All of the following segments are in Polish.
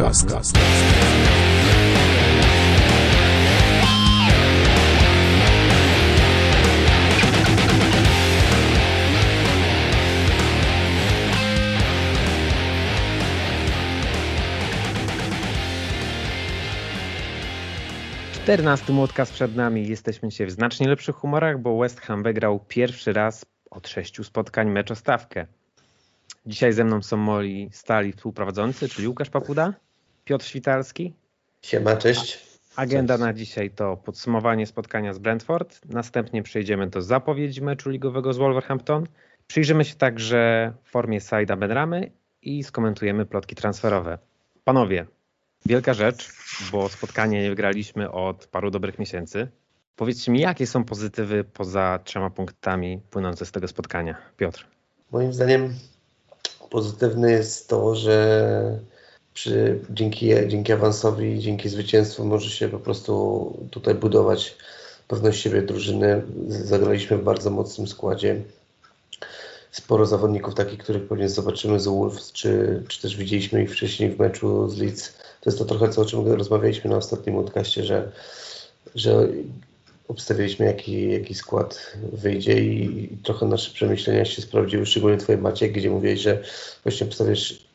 Podcast. Czternasty młotka przed nami. Jesteśmy się w znacznie lepszych humorach, bo West Ham wygrał pierwszy raz od sześciu spotkań mecz o stawkę. Dzisiaj ze mną są moi stali współprowadzący, czyli Łukasz Papuda, Piotr Świtalski. Siema, cześć. Agenda na dzisiaj to podsumowanie spotkania z Brentford. Następnie przejdziemy do zapowiedzi meczu ligowego z Wolverhampton. Przyjrzymy się także formie Saida Benramy i skomentujemy plotki transferowe. Panowie, wielka rzecz, bo spotkanie nie wygraliśmy od paru dobrych miesięcy. Powiedzcie mi, jakie są pozytywy poza trzema punktami płynące z tego spotkania? Piotr. Moim zdaniem pozytywne jest to, że dzięki, dzięki awansowi, dzięki zwycięstwu może się po prostu tutaj budować pewność siebie drużyny. Zagraliśmy w bardzo mocnym składzie. Sporo zawodników takich, których pewnie zobaczymy z Wolves, czy, czy też widzieliśmy ich wcześniej w meczu z Leeds. To jest to trochę co, o czym rozmawialiśmy na ostatnim podcaście, że, że obstawialiśmy jaki, jaki skład wyjdzie i, i trochę nasze przemyślenia się sprawdziły, szczególnie twoje Maciek, gdzie mówiłeś, że właśnie obstawiasz,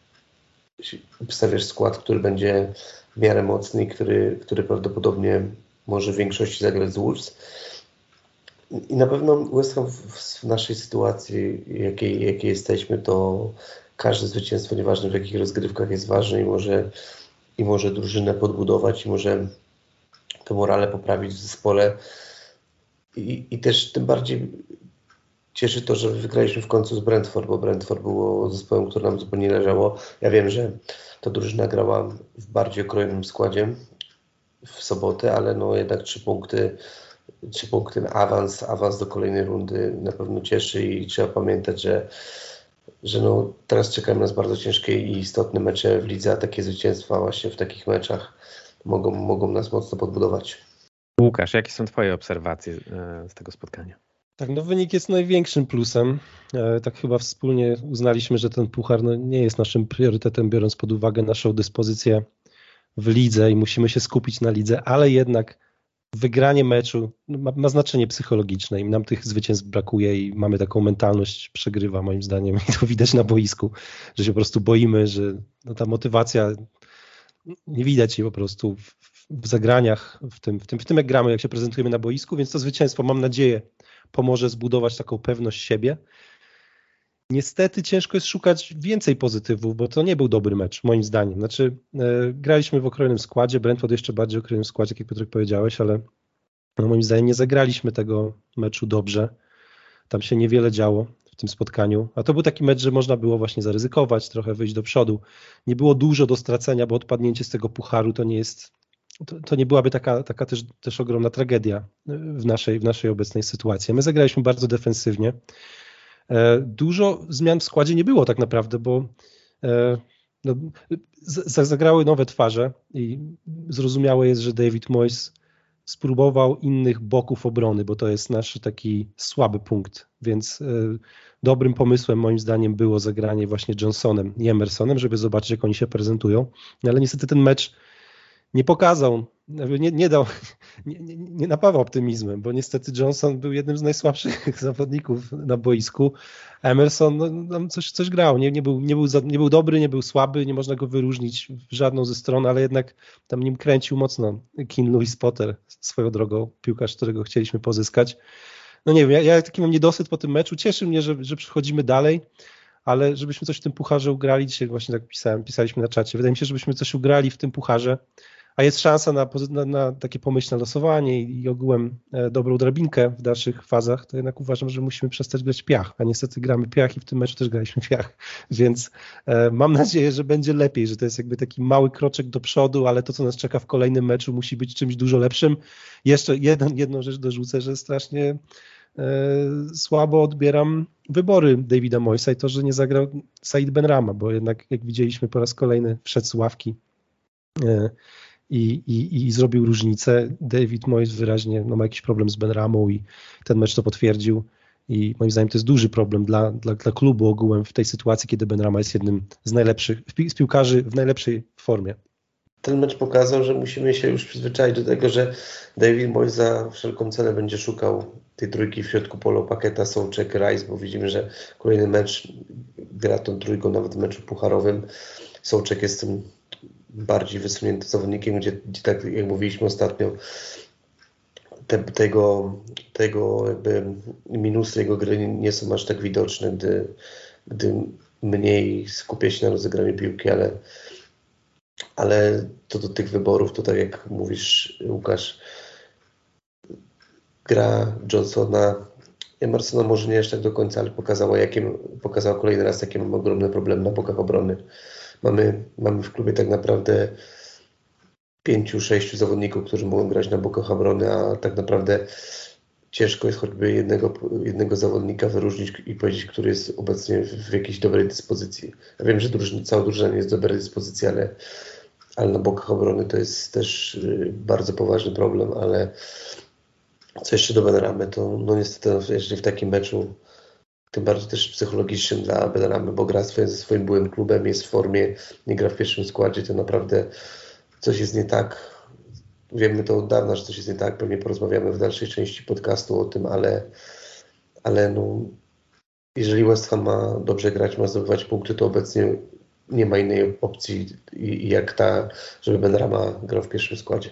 obstawiasz skład, który będzie w miarę mocny i który, który prawdopodobnie może w większości zagrać z Wolves. I na pewno West Ham w, naszej sytuacji, jakiej, jakiej jesteśmy, to każde zwycięstwo, nieważne w jakich rozgrywkach jest ważne i może, i może drużynę podbudować i może to morale poprawić w zespole. I, I też tym bardziej cieszy to, że wygraliśmy w końcu z Brentford, bo Brentford było zespołem, który nam zupełnie leżało. Ja wiem, że ta drużyna grała w bardziej okrojonym składzie w sobotę, ale no jednak trzy punkty, trzy punkty awans, awans do kolejnej rundy na pewno cieszy i trzeba pamiętać, że, że no teraz czekają nas bardzo ciężkie i istotne mecze w lidze, a takie zwycięstwa właśnie w takich meczach mogą, mogą nas mocno podbudować. Łukasz, jakie są Twoje obserwacje e, z tego spotkania? Tak, no wynik jest największym plusem. E, tak chyba wspólnie uznaliśmy, że ten puchar no, nie jest naszym priorytetem, biorąc pod uwagę naszą dyspozycję w lidze i musimy się skupić na lidze, ale jednak wygranie meczu ma, ma, znaczenie psychologiczne i nam tych zwycięstw brakuje i mamy taką mentalność przegrywa moim zdaniem i to widać na boisku, że się po prostu boimy, że no, ta motywacja nie widać jej po prostu w, w zagraniach, w tym, w, tym, w tym jak gramy, jak się prezentujemy na boisku, więc to zwycięstwo mam nadzieję pomoże zbudować taką pewność siebie. Niestety ciężko jest szukać więcej pozytywów, bo to nie był dobry mecz, moim zdaniem. Znaczy, e, graliśmy w okrojonym składzie, Brentford jeszcze bardziej okrojonym składzie, jak Piotrek powiedziałeś, ale no, moim zdaniem nie zagraliśmy tego meczu dobrze. Tam się niewiele działo w tym spotkaniu. A to był taki mecz, że można było właśnie zaryzykować, trochę wyjść do przodu. Nie było dużo do stracenia, bo odpadnięcie z tego pucharu to nie jest. To, to nie byłaby taka, taka też, też ogromna tragedia w naszej, w naszej obecnej sytuacji. My zagraliśmy bardzo defensywnie. E, dużo zmian w składzie nie było tak naprawdę, bo e, no, zagrały nowe twarze i zrozumiałe jest, że David Moyes spróbował innych boków obrony, bo to jest nasz taki słaby punkt, więc e, dobrym pomysłem moim zdaniem było zagranie właśnie Johnsonem i Emersonem, żeby zobaczyć jak oni się prezentują, ale niestety ten mecz nie pokazał, nie, nie dał, nie, nie, napawał optymizmem, bo niestety Johnson był jednym z najsłabszych zawodników na boisku. Emerson no, coś, coś grał, nie, nie, był, nie, był za, nie był dobry, nie był słaby, nie można go wyróżnić w żadną ze stron, ale jednak tam nim kręcił mocno King Louis Potter swoją drogą, piłkarz, którego chcieliśmy pozyskać. No nie wiem, ja, ja taki mam niedosyt po tym meczu, cieszy mnie, że, że przechodzimy dalej, ale żebyśmy coś w tym pucharze ugrali, dzisiaj właśnie tak pisałem, pisaliśmy na czacie, wydaje mi się, żebyśmy coś ugrali w tym pucharze, a jest szansa na, na, na takie pomyślne losowanie i, i ogółem e, dobrą drabinkę w dalszych fazach, to jednak uważam, że musimy przestać grać piach, a niestety gramy piach i w tym meczu też graliśmy piach, więc e, mam nadzieję, że będzie lepiej, że to jest jakby taki mały kroczek do przodu, ale to, co nas czeka w kolejnym meczu musi być czymś dużo lepszym. Jeszcze jeden, jedną rzecz dorzucę, że strasznie e, słabo odbieram wybory Davida Moysa i to, że nie zagrał Said Benrama, bo jednak jak widzieliśmy po raz kolejny wszedł z ławki. E, i, i, i zrobił różnicę. David Moyes wyraźnie no, ma jakiś problem z Benramą i ten mecz to potwierdził. I moim zdaniem to jest duży problem dla, dla, dla klubu ogółem w tej sytuacji, kiedy Benrama jest jednym z najlepszych, z piłkarzy w najlepszej formie. ten mecz pokazał, że musimy się już przyzwyczaić do tego, że David Moyes za wszelką cenę będzie szukał tej trójki w środku polo Paketa, Sołczek, Rice, bo widzimy, że kolejny mecz gra tą trójką, nawet w meczu pucharowym. Sołczek jest tym bardziej wysuniętym zawodnikiem, gdzie, gdzie tak jak mówiliśmy ostatnio, te, tego, tego jakby minusy jego gry nie są aż tak widoczne, gdy, gdy mniej skupia się na rozegraniu piłki, ale, ale to do tych wyborów, to tak jak mówisz Łukasz, gra Johnsona, Emersona może nie jeszcze tak do końca, ale pokazała, jakie, pokazała kolejny raz, jakie mamy ogromne problemy na bokach obrony. Mamy, mamy w klubie tak naprawdę pięciu, sześciu zawodników, którzy mogą grać na bokach obrony, a tak naprawdę ciężko jest choćby jednego, jednego zawodnika wyróżnić i powiedzieć, który jest obecnie w, w jakiejś dobrej dyspozycji. Ja wiem, że drużyna, cała drużyna jest w dobrej dyspozycji, ale, ale na bokach obrony to jest też y, bardzo poważny problem, ale co jeszcze do Benramy, to no niestety no, jeżeli w takim meczu tym bardziej też psychologicznym dla Benramy, bo gra swoje, ze swoim byłym klubem, jest w formie, nie gra w pierwszym składzie, to naprawdę coś jest nie tak. Wiemy to od dawna, że coś jest nie tak. Pewnie porozmawiamy w dalszej części podcastu o tym, ale, ale no, jeżeli West Ham ma dobrze grać, ma zdobywać punkty, to obecnie nie ma innej opcji jak ta, żeby Benrama grał w pierwszym składzie.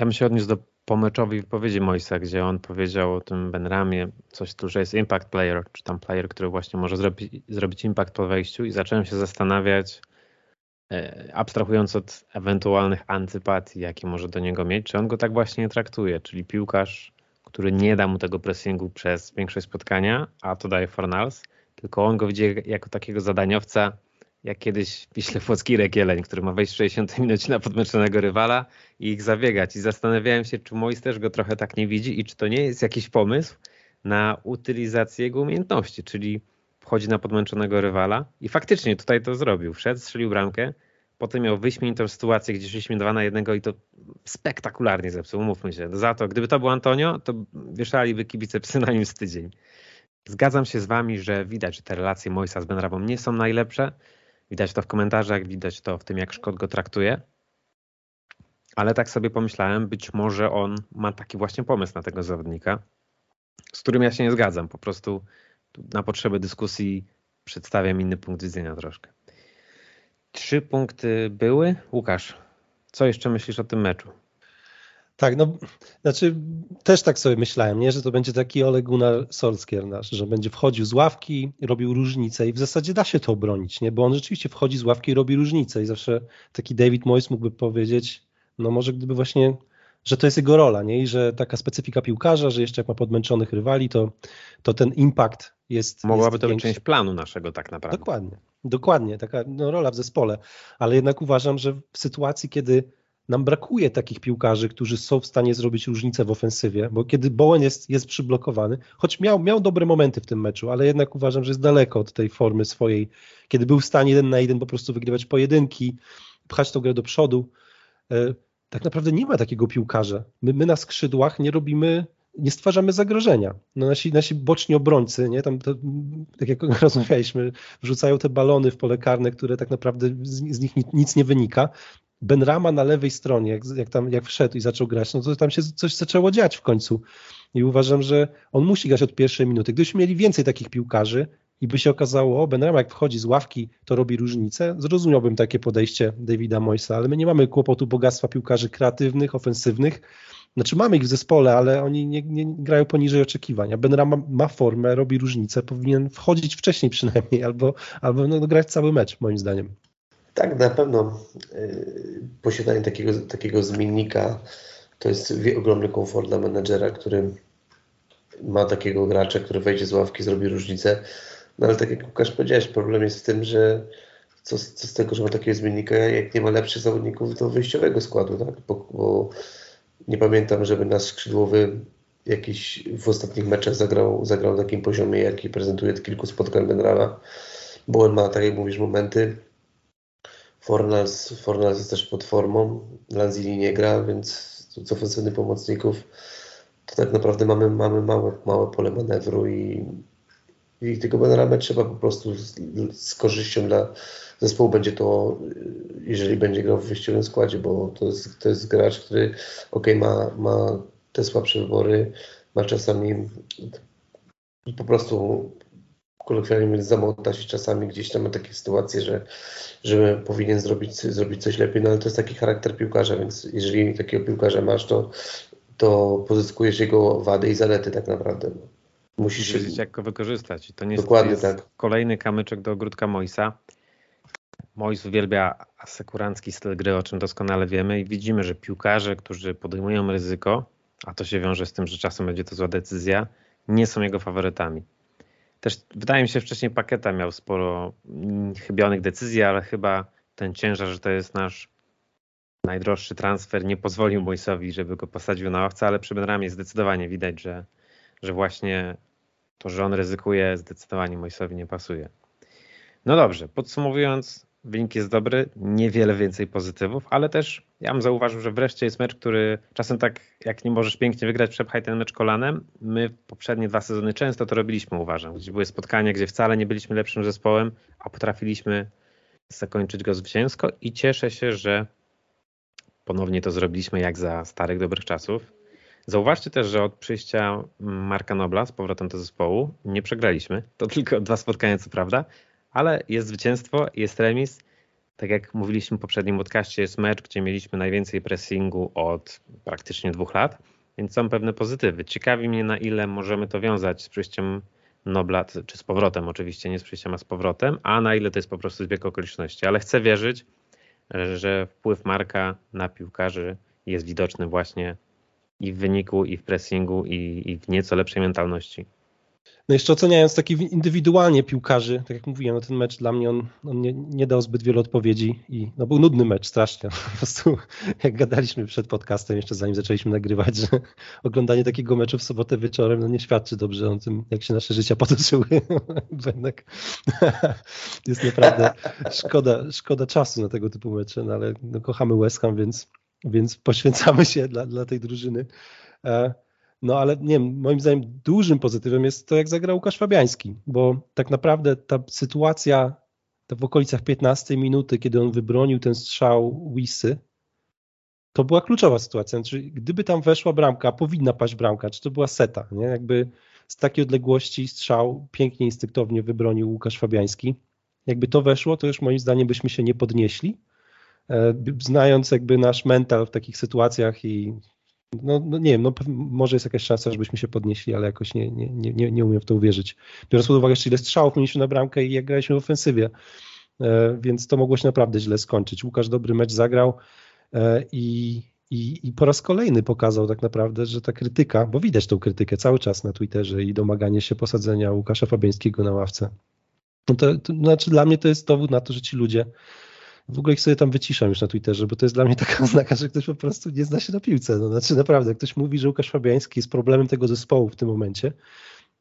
Ja bym się odniósł do pomeczowej wypowiedzi Moisa, gdzie on powiedział o tym Benramie coś tu, że jest impact player, czy tam player, który właśnie może zrobić, zrobić impact po wejściu i zacząłem się zastanawiać, E, abstrahując od ewentualnych antypatii, jakie może do niego mieć, czy on go tak właśnie traktuje, czyli piłkarz, który nie da mu tego pressingu przez większość spotkania, a to daje Fornals, tylko on go widzi jako takiego zadaniowca, jak kiedyś Wiśle Płocki Rekieleń, który ma wejść w 60 minucie na podmęczonego rywala i ich zabiegać. I zastanawiałem się, czy Mois też go trochę tak nie widzi i czy to nie jest jakiś pomysł na utylizację jego umiejętności, czyli wchodzi na podmęczonego rywala i faktycznie tutaj to zrobił. Wszedł, strzelił bramkę, potem miał wyśmienitą sytuację, gdzie szliśmy dwa na jednego i to spektakularnie zepsuł, umówmy się. Za to, gdyby to był Antonio, to wieszaliby kibice psy na nim z tydzień. Zgadzam się z wami, że widać, że te relacje Moisa z Benrabą nie są najlepsze. Widać to w komentarzach, widać to w tym, jak Szkot go traktuje. Ale tak sobie pomyślałem, być może on ma taki właśnie pomysł na tego zawodnika, z którym ja się nie zgadzam. Po prostu na potrzeby dyskusji przedstawiam inny punkt widzenia troszkę. Trzy punkty były. Łukasz, co jeszcze myślisz o tym meczu? Tak, no, znaczy też tak sobie myślałem, nie, że to będzie taki Ole Gunnar Solskjaer nasz, że będzie wchodził z ławki, robił różnicę i w zasadzie da się to obronić, nie, bo on rzeczywiście wchodzi z ławki i robi różnicę i zawsze taki David Moyes mógłby powiedzieć, no może gdyby właśnie że to jest jego rola, nie? I że taka specyfika piłkarza, że jeszcze jak ma podmęczonych rywali, to, to ten impact jest. Mogłaby jest to być część planu naszego, tak naprawdę. Dokładnie, dokładnie, taka no, rola w zespole. Ale jednak uważam, że w sytuacji, kiedy nam brakuje takich piłkarzy, którzy są w stanie zrobić różnicę w ofensywie, bo kiedy Bowen jest, jest przyblokowany, choć miał, miał dobre momenty w tym meczu, ale jednak uważam, że jest daleko od tej formy swojej, kiedy był w stanie jeden na jeden po prostu wygrywać pojedynki, pchać tą grę do przodu e, tak naprawdę nie ma takiego piłkarza. My, my na skrzydłach nie robimy, nie stwarzamy zagrożenia. No nasi, nasi boczni obrońcy, nie? Tam to, tak jak rozmawialiśmy, wrzucają te balony w pole karne, które tak naprawdę z, z nich nic nie wynika. Ben Rama na lewej stronie, jak, jak, tam jak wszedł i zaczął grać, no to tam się coś zaczęło dziać w końcu. I uważam, że on musi grać od pierwszej minuty. Gdybyśmy mieli więcej takich piłkarzy, i by się okazało, o, Benrama jak wchodzi z ławki, to robi różnicę, zrozumiałbym takie podejście Davida Moisa, ale my nie mamy kłopotu bogactwa piłkarzy kreatywnych, ofensywnych, znaczy mamy ich w zespole, ale oni nie, nie grają poniżej oczekiwania. Benrama ma formę, robi różnicę, powinien wchodzić wcześniej przynajmniej, albo, albo no, grać cały mecz, moim zdaniem. Tak, na pewno yy, posiadanie takiego, takiego zmiennika to jest ogromny komfort dla menedżera, który ma takiego gracza, który wejdzie z ławki, zrobi różnicę. No ale tak jak Łukasz powiedziałeś, problem jest w tym, że co, co z tego, że ma takiego zmiennika, jak nie ma lepszych zawodników do wyjściowego składu, tak? Bo, bo nie pamiętam, żeby nasz skrzydłowy jakiś w ostatnich meczach zagrał, zagrał na takim poziomie, jaki prezentuje kilku spotkań Benrama. Bo on ma, tak jak mówisz, momenty. Fornals, Fornals jest też pod formą, Lanzini nie gra, więc z ofensywnych pomocników to tak naprawdę mamy, mamy małe, małe pole manewru i I tego Benramę trzeba po prostu z, z, korzyścią dla zespołu będzie to, jeżeli będzie grał w wyjściowym składzie, bo to jest, to jest gracz, który ok, ma, ma te słabsze wybory, ma czasami po prostu kolokwialnie mówiąc zamotać i czasami gdzieś tam ma takie sytuacje, że, że powinien zrobić, zrobić coś lepiej, no ale to jest taki charakter piłkarza, więc jeżeli takiego piłkarza masz, to, to pozyskujesz jego wady i zalety tak naprawdę. Musisz wiedzieć, jak go wykorzystać. To nie Dokładnie jest tak. kolejny kamyczek do ogródka Moisa. Mois uwielbia asekurancki styl gry, o czym doskonale wiemy i widzimy, że piłkarze, którzy podejmują ryzyko, a to się wiąże z tym, że czasem będzie to zła decyzja, nie są jego faworytami. Też wydaje mi się, wcześniej Paketa miał sporo chybionych decyzji, ale chyba ten ciężar, że to jest nasz najdroższy transfer, nie pozwolił Moisowi, żeby go posadził na ławce, ale przy Benramie zdecydowanie widać, że, że właśnie to, że on ryzykuje, zdecydowanie Moisowi nie pasuje. No dobrze, podsumowując, wynik jest dobry, niewiele więcej pozytywów, ale też ja bym zauważył, że wreszcie jest mecz, który czasem tak, jak nie możesz pięknie wygrać, przepchaj ten mecz kolanem. My poprzednie dwa sezony często to robiliśmy, uważam. Gdzie były spotkania, gdzie wcale nie byliśmy lepszym zespołem, a potrafiliśmy zakończyć go zwycięsko i cieszę się, że ponownie to zrobiliśmy jak za starych, dobrych czasów. Zauważcie też, że od przyjścia Marka Nobla z powrotem do zespołu nie przegraliśmy. To tylko dwa spotkania, co prawda, ale jest zwycięstwo, jest remis. Tak jak mówiliśmy w poprzednim podcaście, jest mecz, gdzie mieliśmy najwięcej pressingu od praktycznie dwóch lat, więc są pewne pozytywy. Ciekawi mnie, na ile możemy to wiązać z przyjściem Nobla, czy z powrotem oczywiście, nie z przyjściem, a z powrotem, a na ile to jest po prostu zbieg okoliczności. Ale chcę wierzyć, że wpływ Marka na piłkarzy jest widoczny właśnie i w wyniku, i w pressingu, i, i w nieco lepszej mentalności. No jeszcze oceniając taki indywidualnie piłkarzy, tak jak mówiłem, no ten mecz dla mnie on, on nie, nie, dał zbyt wielu odpowiedzi i no był nudny mecz strasznie. Po prostu jak gadaliśmy przed podcastem, jeszcze zanim zaczęliśmy nagrywać, że oglądanie takiego meczu w sobotę wieczorem no nie świadczy dobrze o tym, jak się nasze życia potoczyły. Jednak jest naprawdę szkoda, szkoda czasu na tego typu mecze, no ale no kochamy West Ham, więc, więc poświęcamy się dla, dla tej drużyny. No ale nie wiem, moim zdaniem dużym pozytywem jest to, jak zagrał Łukasz Fabiański, bo tak naprawdę ta sytuacja to w okolicach 15 minuty, kiedy on wybronił ten strzał Wisy, to była kluczowa sytuacja. Znaczy, gdyby tam weszła bramka, powinna paść bramka, czy to była seta, nie? Jakby z takiej odległości strzał pięknie, instynktownie wybronił Łukasz Fabiański. Jakby to weszło, to już moim zdaniem byśmy się nie podnieśli. E, znając jakby nasz mental w takich sytuacjach i no, no, nie wiem, no, może jest jakaś szansa, żebyśmy się podnieśli, ale jakoś nie, nie, nie, nie umiem w to uwierzyć. Biorąc pod uwagę jeszcze ile strzałów mieliśmy na bramkę i jak graliśmy w ofensywie, e, więc to mogło się naprawdę źle skończyć. Łukasz dobry mecz zagrał e, i, i, i po raz kolejny pokazał tak naprawdę, że ta krytyka, bo widać tą krytykę cały czas na Twitterze i domaganie się posadzenia Łukasza Fabiańskiego na ławce. No to, to znaczy dla mnie to jest dowód na to, że ci ludzie w ogóle ich sobie tam wyciszam już na Twitterze, bo to jest dla mnie taka oznaka, że ktoś po prostu nie zna się na piłce. No, znaczy naprawdę, ktoś mówi, że Łukasz Fabiański jest problemem tego zespołu w tym momencie,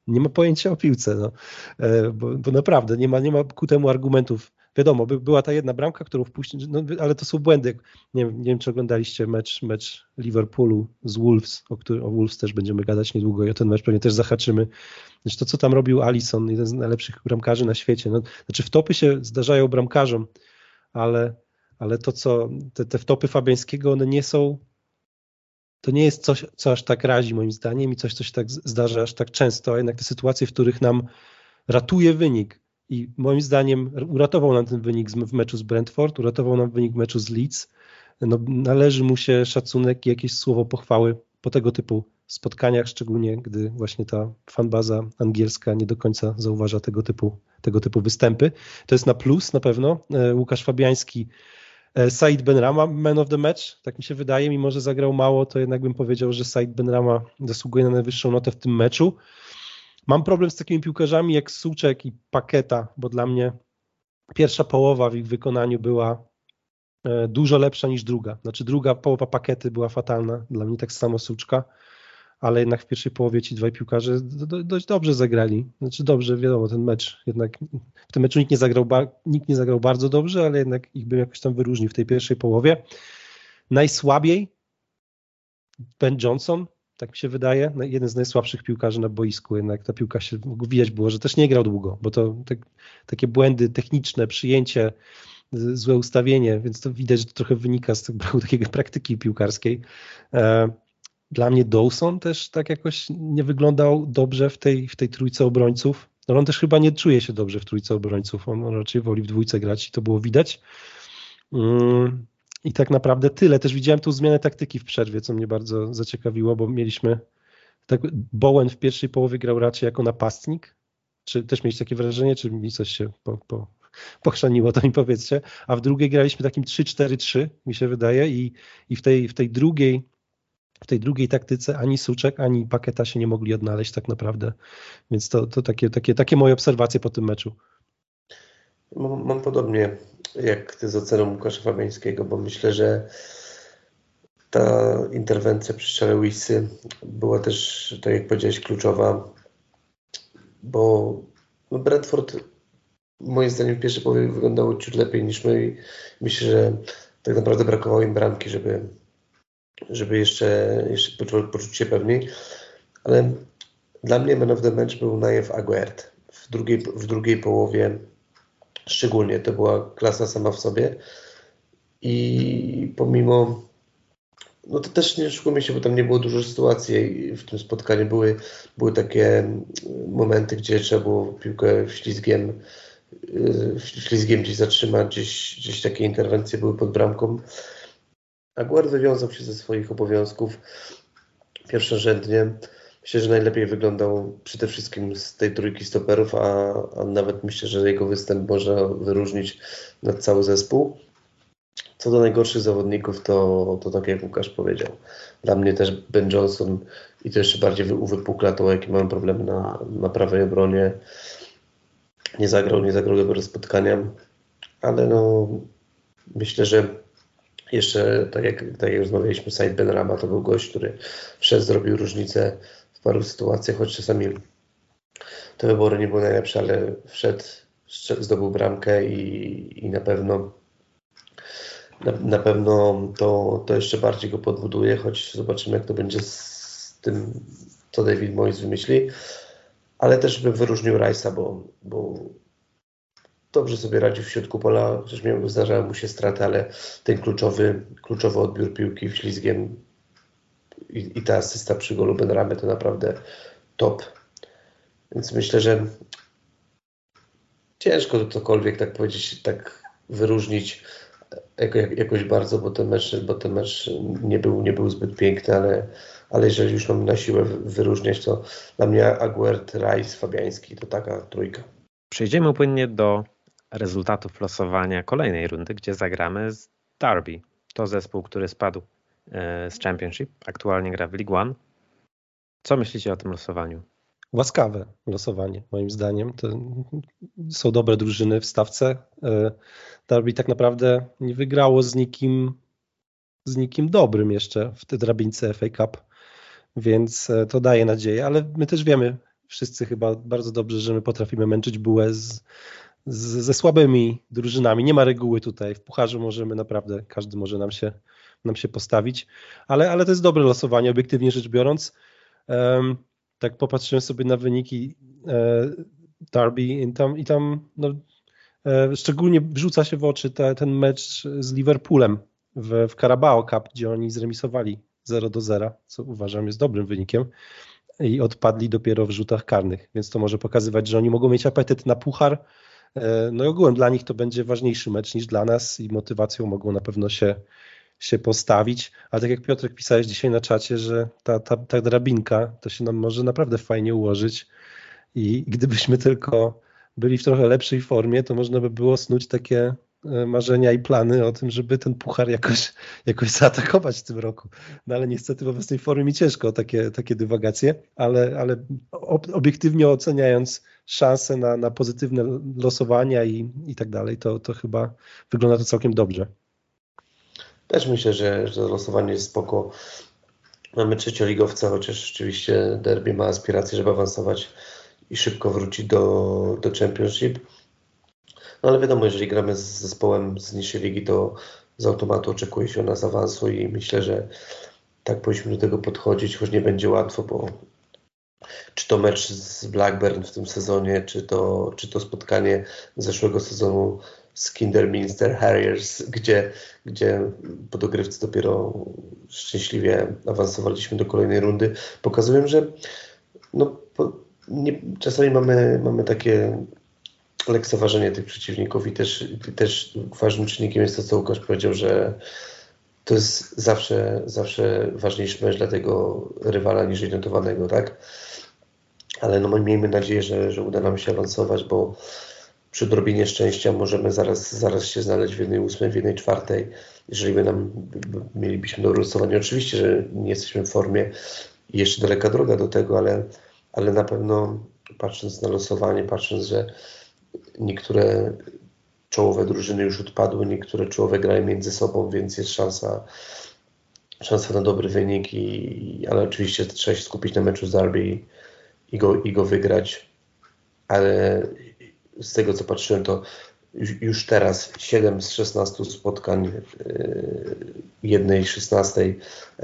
nie ma pojęcia o piłce, no. E, bo, bo, naprawdę nie ma, nie ma ku temu argumentów. Wiadomo, by, była ta jedna bramka, którą wpuścił, no, ale to są błędy. Nie, nie wiem, czy oglądaliście mecz, mecz Liverpoolu z Wolves, o, który, o Wolves też będziemy gadać niedługo i o ten mecz pewnie też zahaczymy. Znaczy to, co tam robił Alisson, jeden z najlepszych bramkarzy na świecie. No, znaczy wtopy się zdarzają bramkarzom, ale, ale to, co te, te wtopy Fabiańskiego, one nie są, to nie jest coś, co aż tak razi moim zdaniem i coś, co się tak zdarza aż tak często, a jednak te sytuacje, w których nam ratuje wynik i moim zdaniem uratował nam ten wynik w meczu z Brentford, uratował nam wynik w meczu z Leeds, no, należy mu się szacunek i jakieś słowo pochwały po tego typu spotkaniach, szczególnie gdy właśnie ta fanbaza angielska nie do końca zauważa tego typu, tego typu występy. To jest na plus na pewno. E, Łukasz Fabiański, e, Said Benrama, man of the match, tak mi się wydaje, mimo że zagrał mało, to jednak bym powiedział, że Said Benrama zasługuje na najwyższą notę w tym meczu. Mam problem z takimi piłkarzami jak Suczek i Paketa, bo dla mnie pierwsza połowa w ich wykonaniu była e, dużo lepsza niż druga. Znaczy druga połowa Pakety była fatalna, dla mnie tak samo Suczka ale jednak w pierwszej połowie ci dwaj piłkarze dość dobrze zagrali. Znaczy dobrze, wiadomo, ten mecz jednak w tym meczu nikt nie zagrał, nikt nie zagrał bardzo dobrze, ale jednak ich bym jakoś tam wyróżnił w tej pierwszej połowie. Najsłabiej Ben Johnson, tak mi się wydaje. Jeden z najsłabszych piłkarzy na boisku, jednak ta piłka się widać było, że też nie grał długo, bo to tak, takie błędy techniczne, przyjęcie, złe ustawienie, więc to widać, że to trochę wynika z braku takiej praktyki piłkarskiej. Dla mnie Dawson też tak jakoś nie wyglądał dobrze w tej, w tej trójce obrońców. No on też chyba nie czuje się dobrze w trójce obrońców. On, on raczej woli w dwójce grać i to było widać. Mm, I tak naprawdę tyle. Też widziałem tu zmianę taktyki w przerwie, co mnie bardzo zaciekawiło, bo mieliśmy tak Bowen w pierwszej połowie grał raczej jako napastnik. Czy też mieliście takie wrażenie, czy mi coś się po, po, pochrzaniło, to mi powiedzcie. A w drugiej graliśmy takim 3-4-3, mi się wydaje, i, i w, tej, w tej drugiej w tej drugiej taktyce ani Suczek, ani Paketa się nie mogli odnaleźć tak naprawdę. Więc to, to takie, takie, takie moje obserwacje po tym meczu. Mam, mam podobnie jak ty z oceną Łukasza Fabiańskiego, bo myślę, że ta interwencja przy strzale Łysy była też, tak jak powiedziałeś, kluczowa, bo Bradford moim zdaniem w pierwszej połowie wyglądało ciut lepiej niż my myślę, że tak naprawdę brakowało im bramki, żeby, żeby jeszcze, jeszcze poczuć, poczuć się pewniej. Ale dla mnie man of the match był Najew Aguert. W drugiej, w drugiej połowie szczególnie to była klasa sama w sobie i pomimo no to też nie szukamy się, bo tam nie było dużo sytuacji w tym spotkaniu. Były, były takie momenty, gdzie trzeba było piłkę ślizgiem ślizgiem gdzieś zatrzymać, gdzieś, gdzieś takie interwencje były pod bramką. Aguar wywiązał się ze swoich obowiązków pierwszorzędnie. Myślę, że najlepiej wyglądał przede wszystkim z tej trójki stoperów, a, a nawet myślę, że jego występ może wyróżnić nad cały zespół. Co do najgorszych zawodników, to, to tak jak Łukasz powiedział. Dla mnie też Ben Johnson i to jeszcze bardziej uwypukla to, jaki mamy problem na, na prawej obronie nie zagrał, nie zagrał dobrego spotkania, ale no myślę, że jeszcze tak jak, tak jak rozmawialiśmy, Said Ben Rama to był gość, który wszedł, zrobił różnicę w paru sytuacjach, choć czasami te wybory nie były najlepsze, ale wszedł, zdobył bramkę i, i na pewno na, na pewno to, to jeszcze bardziej go podbuduje, choć zobaczymy jak to będzie z tym, co David Moyes wymyśli. Ale też bym wyróżnił Rice'a, bo, bo dobrze sobie radził w środku pola, chociaż zdarzały mu się straty, ale ten kluczowy, kluczowy odbiór piłki ślizgiem i, i ta asysta przy golu Benramy to naprawdę top. Więc myślę, że ciężko cokolwiek tak powiedzieć, tak wyróżnić jako, jakoś bardzo, bo ten mecz, bo ten mecz nie, był, nie był zbyt piękny, ale ale jeżeli już mam na siłę wyróżniać, to dla mnie Aguert, Rice, Fabiański to taka trójka. Przejdziemy płynnie do rezultatów losowania kolejnej rundy, gdzie zagramy z Derby. To zespół, który spadł e, z Championship, aktualnie gra w League One. Co myślicie o tym losowaniu? Łaskawe losowanie, moim zdaniem. To są dobre drużyny w stawce. E, Derby tak naprawdę nie wygrało z nikim, z nikim dobrym jeszcze w tej drabince FA Cup więc e, to daje nadzieję, ale my też wiemy wszyscy chyba bardzo dobrze, że my potrafimy męczyć bułę z, z, ze słabymi drużynami. Nie ma reguły tutaj. W pucharzu możemy naprawdę, każdy może nam się, nam się postawić, ale, ale to jest dobre losowanie, obiektywnie rzecz biorąc. Um, tak popatrzyłem sobie na wyniki e, Derby i tam, i tam no, e, szczególnie wrzuca się w oczy te, ten mecz z Liverpoolem w, w Carabao Cup, gdzie oni zremisowali 0 do 0, co uważam jest dobrym wynikiem i odpadli dopiero w rzutach karnych, więc to może pokazywać, że oni mogą mieć apetyt na puchar. E, no i ogółem dla nich to będzie ważniejszy mecz niż dla nas i motywacją mogą na pewno się, się postawić. Ale tak jak Piotrek pisałeś dzisiaj na czacie, że ta, ta, ta drabinka to się nam może naprawdę fajnie ułożyć i gdybyśmy tylko byli w trochę lepszej formie, to można by było snuć takie E, marzenia i plany o tym, żeby ten puchar jakoś, jakoś zaatakować w tym roku. No ale niestety w obecnej formie mi ciężko takie, takie dywagacje, ale, ale obiektywnie oceniając szanse na, na pozytywne losowania i, i tak dalej, to, to chyba wygląda to całkiem dobrze. Też myślę, że, że losowanie jest spoko. Mamy trzecioligowca, chociaż rzeczywiście derby ma aspiracje, żeby awansować i szybko wrócić do, do Championship no ale wiadomo, jeżeli gramy z zespołem z niższej ligi, to z automatu oczekuje się nas awansu i myślę, że tak powinniśmy do tego podchodzić, choć nie będzie łatwo, bo czy to mecz z Blackburn w tym sezonie, czy to, czy to spotkanie zeszłego sezonu z Kinderminster Harriers, gdzie, gdzie po dogrywce dopiero szczęśliwie awansowaliśmy do kolejnej rundy, pokazują, że no, po, nie, czasami mamy, mamy takie lekceważenie tych przeciwników i też, też ważnym czynnikiem jest to, co Łukasz powiedział, że to jest zawsze, zawsze ważniejszy mecz dla tego rywala niż notowanego, tak? Ale no miejmy nadzieję, że, że uda nam się awansować, bo przy odrobinie szczęścia możemy zaraz, zaraz się znaleźć w jednej ósmej, w jednej czwartej, jeżeli by nam mielibyśmy dobre losowanie. Oczywiście, że nie jesteśmy w formie i jeszcze daleka droga do tego, ale, ale na pewno patrząc na losowanie, patrząc, że niektóre czołowe drużyny już odpadły, niektóre czołowe grają między sobą, więc jest szansa, szansa na dobry wynik, i, ale oczywiście trzeba się skupić na meczu z Derby i, go, i go wygrać. Ale z tego co patrzyłem, to już teraz 7 z 16 spotkań yy, jednej 16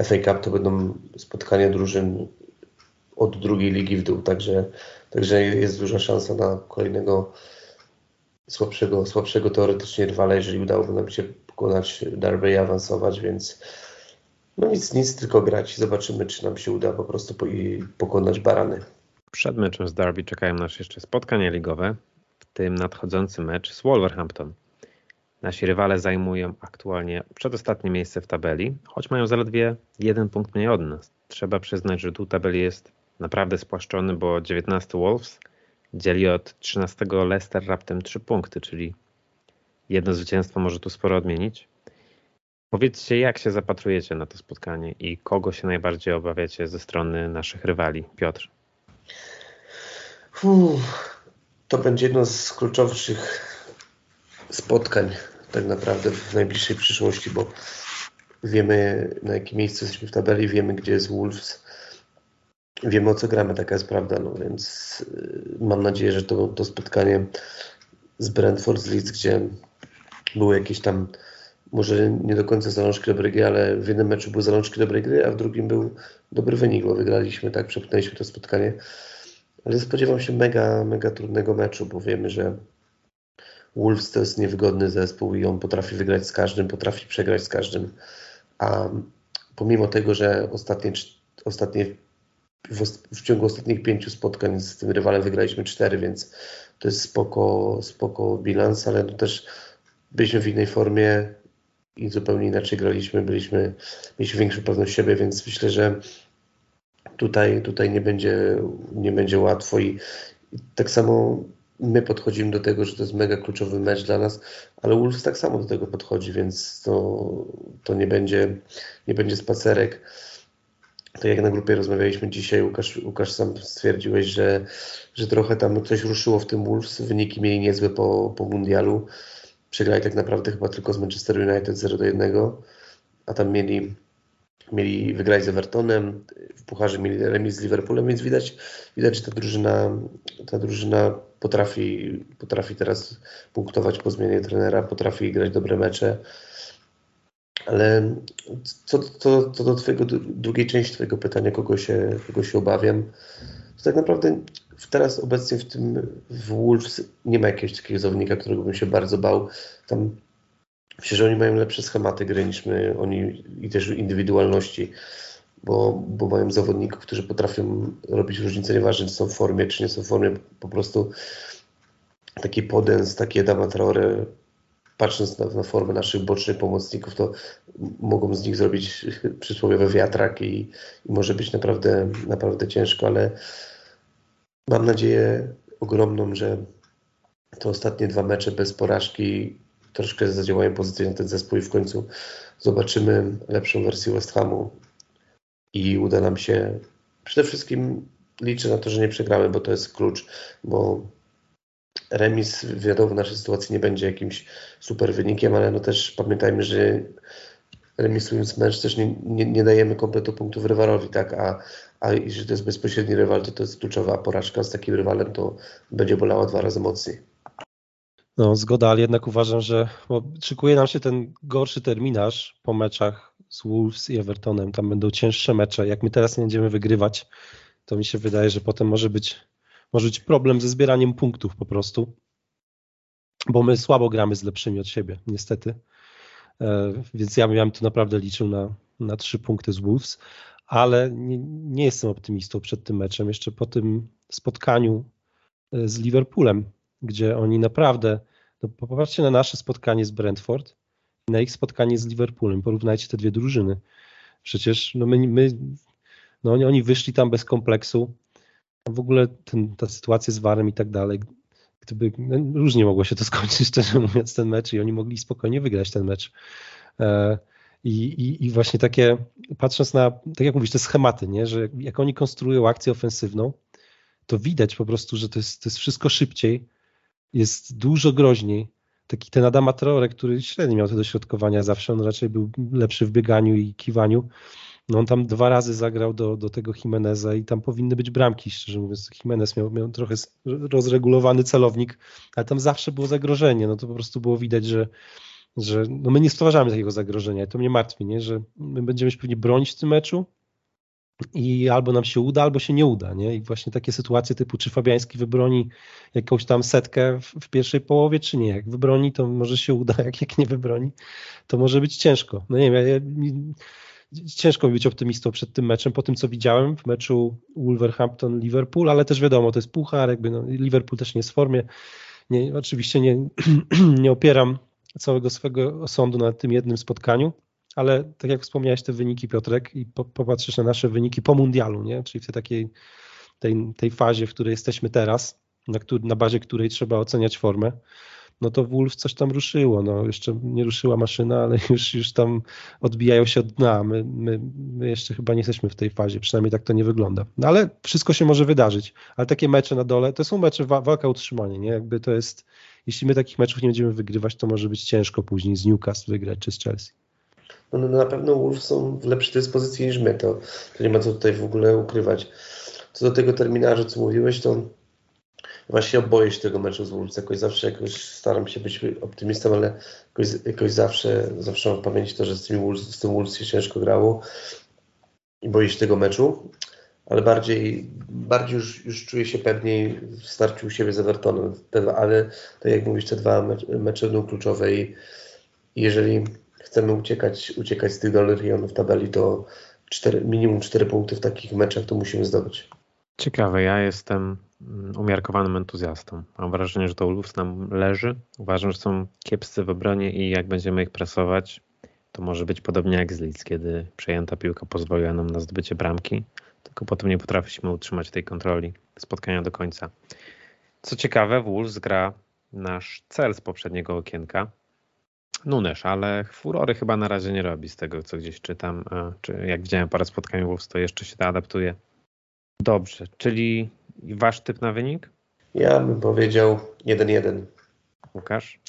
FA Cup to będą spotkania drużyn od drugiej ligi w dół, także, także jest duża szansa na kolejnego słabszego, słabszego teoretycznie rywala, jeżeli udałoby nam się pokonać Derby i awansować, więc no nic, nic, tylko grać zobaczymy, czy nam się uda po prostu pokonać barany. Przed meczem z Derby czekają nas jeszcze spotkania ligowe, w tym nadchodzący mecz z Wolverhampton. Nasi rywale zajmują aktualnie przedostatnie miejsce w tabeli, choć mają zaledwie jeden punkt mniej od nas. Trzeba przyznać, że tu tabeli jest naprawdę spłaszczony, bo 19 Wolves dzieli od 13 Leicester raptem 3 punkty, czyli jedno zwycięstwo może tu sporo odmienić. Powiedzcie, jak się zapatrujecie na to spotkanie i kogo się najbardziej obawiacie ze strony naszych rywali? Piotr. Uff, to będzie jedno z kluczowszych spotkań tak naprawdę w najbliższej przyszłości, bo wiemy na jakim miejscu jesteśmy w tabeli, wiemy gdzie jest Wolves, wiemy o co gramy, taka jest prawda, no więc y, mam nadzieję, że to, to spotkanie z Brentford, z Leeds, gdzie były jakieś tam może nie do końca zalążki dobrej gry, ale w jednym meczu były zalążki dobrej gry, a w drugim był dobry wynik, bo wygraliśmy, tak, przepchnęliśmy to spotkanie. Ale spodziewam się mega, mega trudnego meczu, bo wiemy, że Wolves to jest niewygodny zespół i on potrafi wygrać z każdym, potrafi przegrać z każdym. A pomimo tego, że ostatnie, ostatnie w, w, ciągu ostatnich pięciu spotkań z tym rywalem wygraliśmy cztery, więc to jest spoko, spoko bilans, ale to też byliśmy w innej formie i zupełnie inaczej graliśmy, byliśmy, mieliśmy większą pewność siebie, więc myślę, że tutaj, tutaj nie, będzie, nie będzie łatwo i, i tak samo my podchodzimy do tego, że to jest mega kluczowy mecz dla nas, ale Wolves tak samo do tego podchodzi, więc to, to nie, będzie, nie będzie spacerek tak jak na grupie rozmawialiśmy dzisiaj, Łukasz, Łukasz sam stwierdziłeś, że, że trochę tam coś ruszyło w tym Wolves, wyniki mieli niezłe po, po mundialu. Przegrali tak naprawdę chyba tylko z Manchester United 0 do 1, a tam mieli, mieli wygrać z Evertonem, w Pucharze mieli remis z Liverpoolem, więc widać, widać że ta drużyna, ta drużyna potrafi, potrafi teraz punktować po zmianie trenera, potrafi grać dobre mecze. Ale co, co, co do twojego, drugiej części Twojego pytania, kogo się, kogo się obawiam, to tak naprawdę teraz obecnie w tym w Wolves nie ma jakiegoś takiego zawodnika, którego bym się bardzo bał. Tam myślę, że oni mają lepsze schematy gry niż my, oni i też indywidualności, bo, bo mają zawodników, którzy potrafią robić różnicę, nieważne czy są w formie, czy nie są w formie, po prostu taki Podens, taki Adama Traore patrząc na, na formę naszych bocznych pomocników, to mogą z nich zrobić przysłowiowe wiatrak i, i może być naprawdę, naprawdę ciężko, ale mam nadzieję ogromną, że te ostatnie dwa mecze bez porażki troszkę zadziałają pozytywnie na ten zespół i w końcu zobaczymy lepszą wersję West Hamu i uda nam się. Przede wszystkim liczę na to, że nie przegramy, bo to jest klucz, bo remis wiadomo w naszej sytuacji nie będzie jakimś super wynikiem, ale no też pamiętajmy, że remisując mecz też nie, nie, nie dajemy kompletu punktów rywalowi, tak, a, a jeżeli to jest bezpośredni rywal, to to jest kluczowa porażka z takim rywalem, to będzie bolała dwa razy mocniej. No, zgoda, ale jednak uważam, że szykuje nam się ten gorszy terminarz po meczach z Wolves i Evertonem. Tam będą cięższe mecze. Jak my teraz nie będziemy wygrywać, to mi się wydaje, że potem może być, może być problem ze zbieraniem punktów po prostu, bo my słabo gramy z lepszymi od siebie, niestety. E, więc ja bym tu naprawdę liczył na, na trzy punkty z Wolves, ale nie, nie jestem optymistą przed tym meczem. Jeszcze po tym spotkaniu e, z Liverpoolem, gdzie oni naprawdę, no popatrzcie na nasze spotkanie z Brentford i na ich spotkanie z Liverpoolem, porównajcie te dwie drużyny. Przecież no my, my no oni, oni wyszli tam bez kompleksu. W ogóle ten, ta sytuacja z Warem i tak dalej, gdyby, no, różnie mogło się to skończyć, szczerze mówiąc, ten mecz i oni mogli spokojnie wygrać ten mecz. E, i, i, I, właśnie takie, patrząc na, tak jak mówisz, te schematy, nie? że jak oni konstruują akcję ofensywną, to widać po prostu, że to jest, to jest wszystko szybciej, jest dużo groźniej. Taki ten Adama Traore, który średnio miał te dośrodkowania zawsze, on raczej był lepszy w bieganiu i kiwaniu. No on tam dwa razy zagrał do, do tego Jimeneza i tam powinny być bramki, szczerze mówiąc. Jimenez miał, miał trochę rozregulowany celownik, ale tam zawsze było zagrożenie. No to po prostu było widać, że, że no my nie stwarzamy takiego zagrożenia. To mnie martwi, nie? że my będziemy się pewnie bronić w tym meczu, i albo nam się uda, albo się nie uda. Nie? I właśnie takie sytuacje typu, czy Fabiański wybroni jakąś tam setkę w, w, pierwszej połowie, czy nie. Jak wybroni, to może się uda, jak, jak nie wybroni, to może być ciężko. No nie wiem, ja, ja, ciężko być optymistą przed tym meczem, po tym co widziałem w meczu Wolverhampton-Liverpool, ale też wiadomo, to jest puchar, jakby no, Liverpool też nie jest w formie. Nie, oczywiście nie, nie opieram całego swojego osądu na tym jednym spotkaniu, ale tak jak wspomniałeś te wyniki Piotrek i po, popatrzysz na nasze wyniki po mundialu, nie? czyli w tej takiej tej, tej fazie, w której jesteśmy teraz, na, na bazie której trzeba oceniać formę, no to Wolf coś tam ruszyło. No, jeszcze nie ruszyła maszyna, ale już, już tam odbijają się od dna. My, my, my jeszcze chyba nie jesteśmy w tej fazie, przynajmniej tak to nie wygląda. No, ale wszystko się może wydarzyć. Ale takie mecze na dole, to są mecze wa walka utrzymanie, nie? Jakby to jest, jeśli my takich meczów nie będziemy wygrywać, to może być ciężko później z Newcastle wygrać czy z Chelsea. No, no na pewno Wolves są w lepszej dyspozycji niż my, to, to nie ma co tutaj w ogóle ukrywać. Co do tego terminarza, co mówiłeś, to Właśnie boję się tego meczu z Wolves. Jakoś zawsze jakoś staram się być optymistą, ale jakoś, jakoś zawsze, zawsze mam w pamięci to, że z tym, Wolves, tym Wolves się ciężko grało i boję się tego meczu. Ale bardziej, bardziej już, już czuję się pewniej w starciu u siebie z Evertonem. Ale tak jak mówisz, te dwa mecze będą kluczowe i jeżeli chcemy uciekać, uciekać z tych dolnych rejonów tabeli, to minimum 4 punkty w takich meczach to musimy zdobyć. Ciekawe, ja jestem umiarkowanym entuzjastą. Mam wrażenie, że to Wolves nam leży. Uważam, że są kiepscy w obronie i jak będziemy ich presować, to może być podobnie jak z Leeds, kiedy przejęta piłka pozwoliła nam na zdobycie bramki, tylko potem nie potrafiliśmy utrzymać tej kontroli spotkania do końca. Co ciekawe, Wolves gra nasz cel z poprzedniego okienka, Nunes, ale furory chyba na razie nie robi z tego, co gdzieś czytam, czy jak widziałem parę spotkań Wolves, to jeszcze się to adaptuje. Dobrze, czyli wasz typ na wynik? Ja bym powiedział 1-1. Łukasz?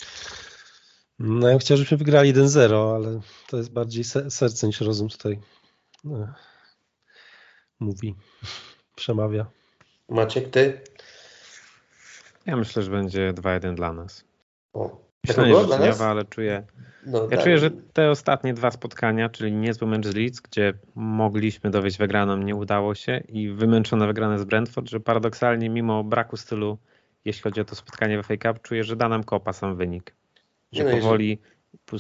No ja chciałem, żebyśmy wygrali 1-0, ale to jest bardziej serce niż rozum tutaj no, mówi, przemawia. Maciek, ty? Ja myślę, że będzie 2-1 dla nas. O, Myślę, że ale czuję. No, ja tak. czuję, że te ostatnie dwa spotkania, czyli niezły mecz z Leeds, gdzie mogliśmy dowieść wygraną, nie udało się i wymęczone wygrane z Brentford, że paradoksalnie mimo braku stylu, jeśli chodzi o to spotkanie w FA Cup, czuję, że da nam kopa sam wynik. Że no powoli,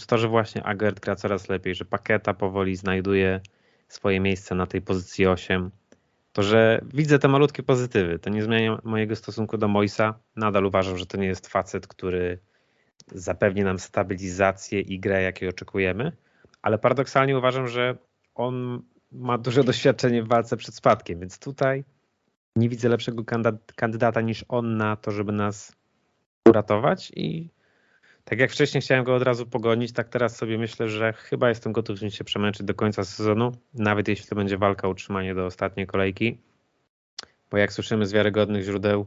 to, że właśnie Agert gra coraz lepiej, że Paketa powoli znajduje swoje miejsce na tej pozycji 8. To, że widzę te malutkie pozytywy, to nie zmienia mojego stosunku do Moisa. Nadal uważam, że to nie jest facet, który zapewni nam stabilizację i grę, jakiej oczekujemy, ale paradoksalnie uważam, że on ma duże doświadczenie w walce przed spadkiem, więc tutaj nie widzę lepszego kandydata niż on na to, żeby nas uratować i tak jak wcześniej chciałem go od razu pogonić, tak teraz sobie myślę, że chyba jestem gotów się przemęczyć do końca sezonu, nawet jeśli to będzie walka o utrzymanie do ostatniej kolejki, bo jak słyszymy z wiarygodnych źródeł,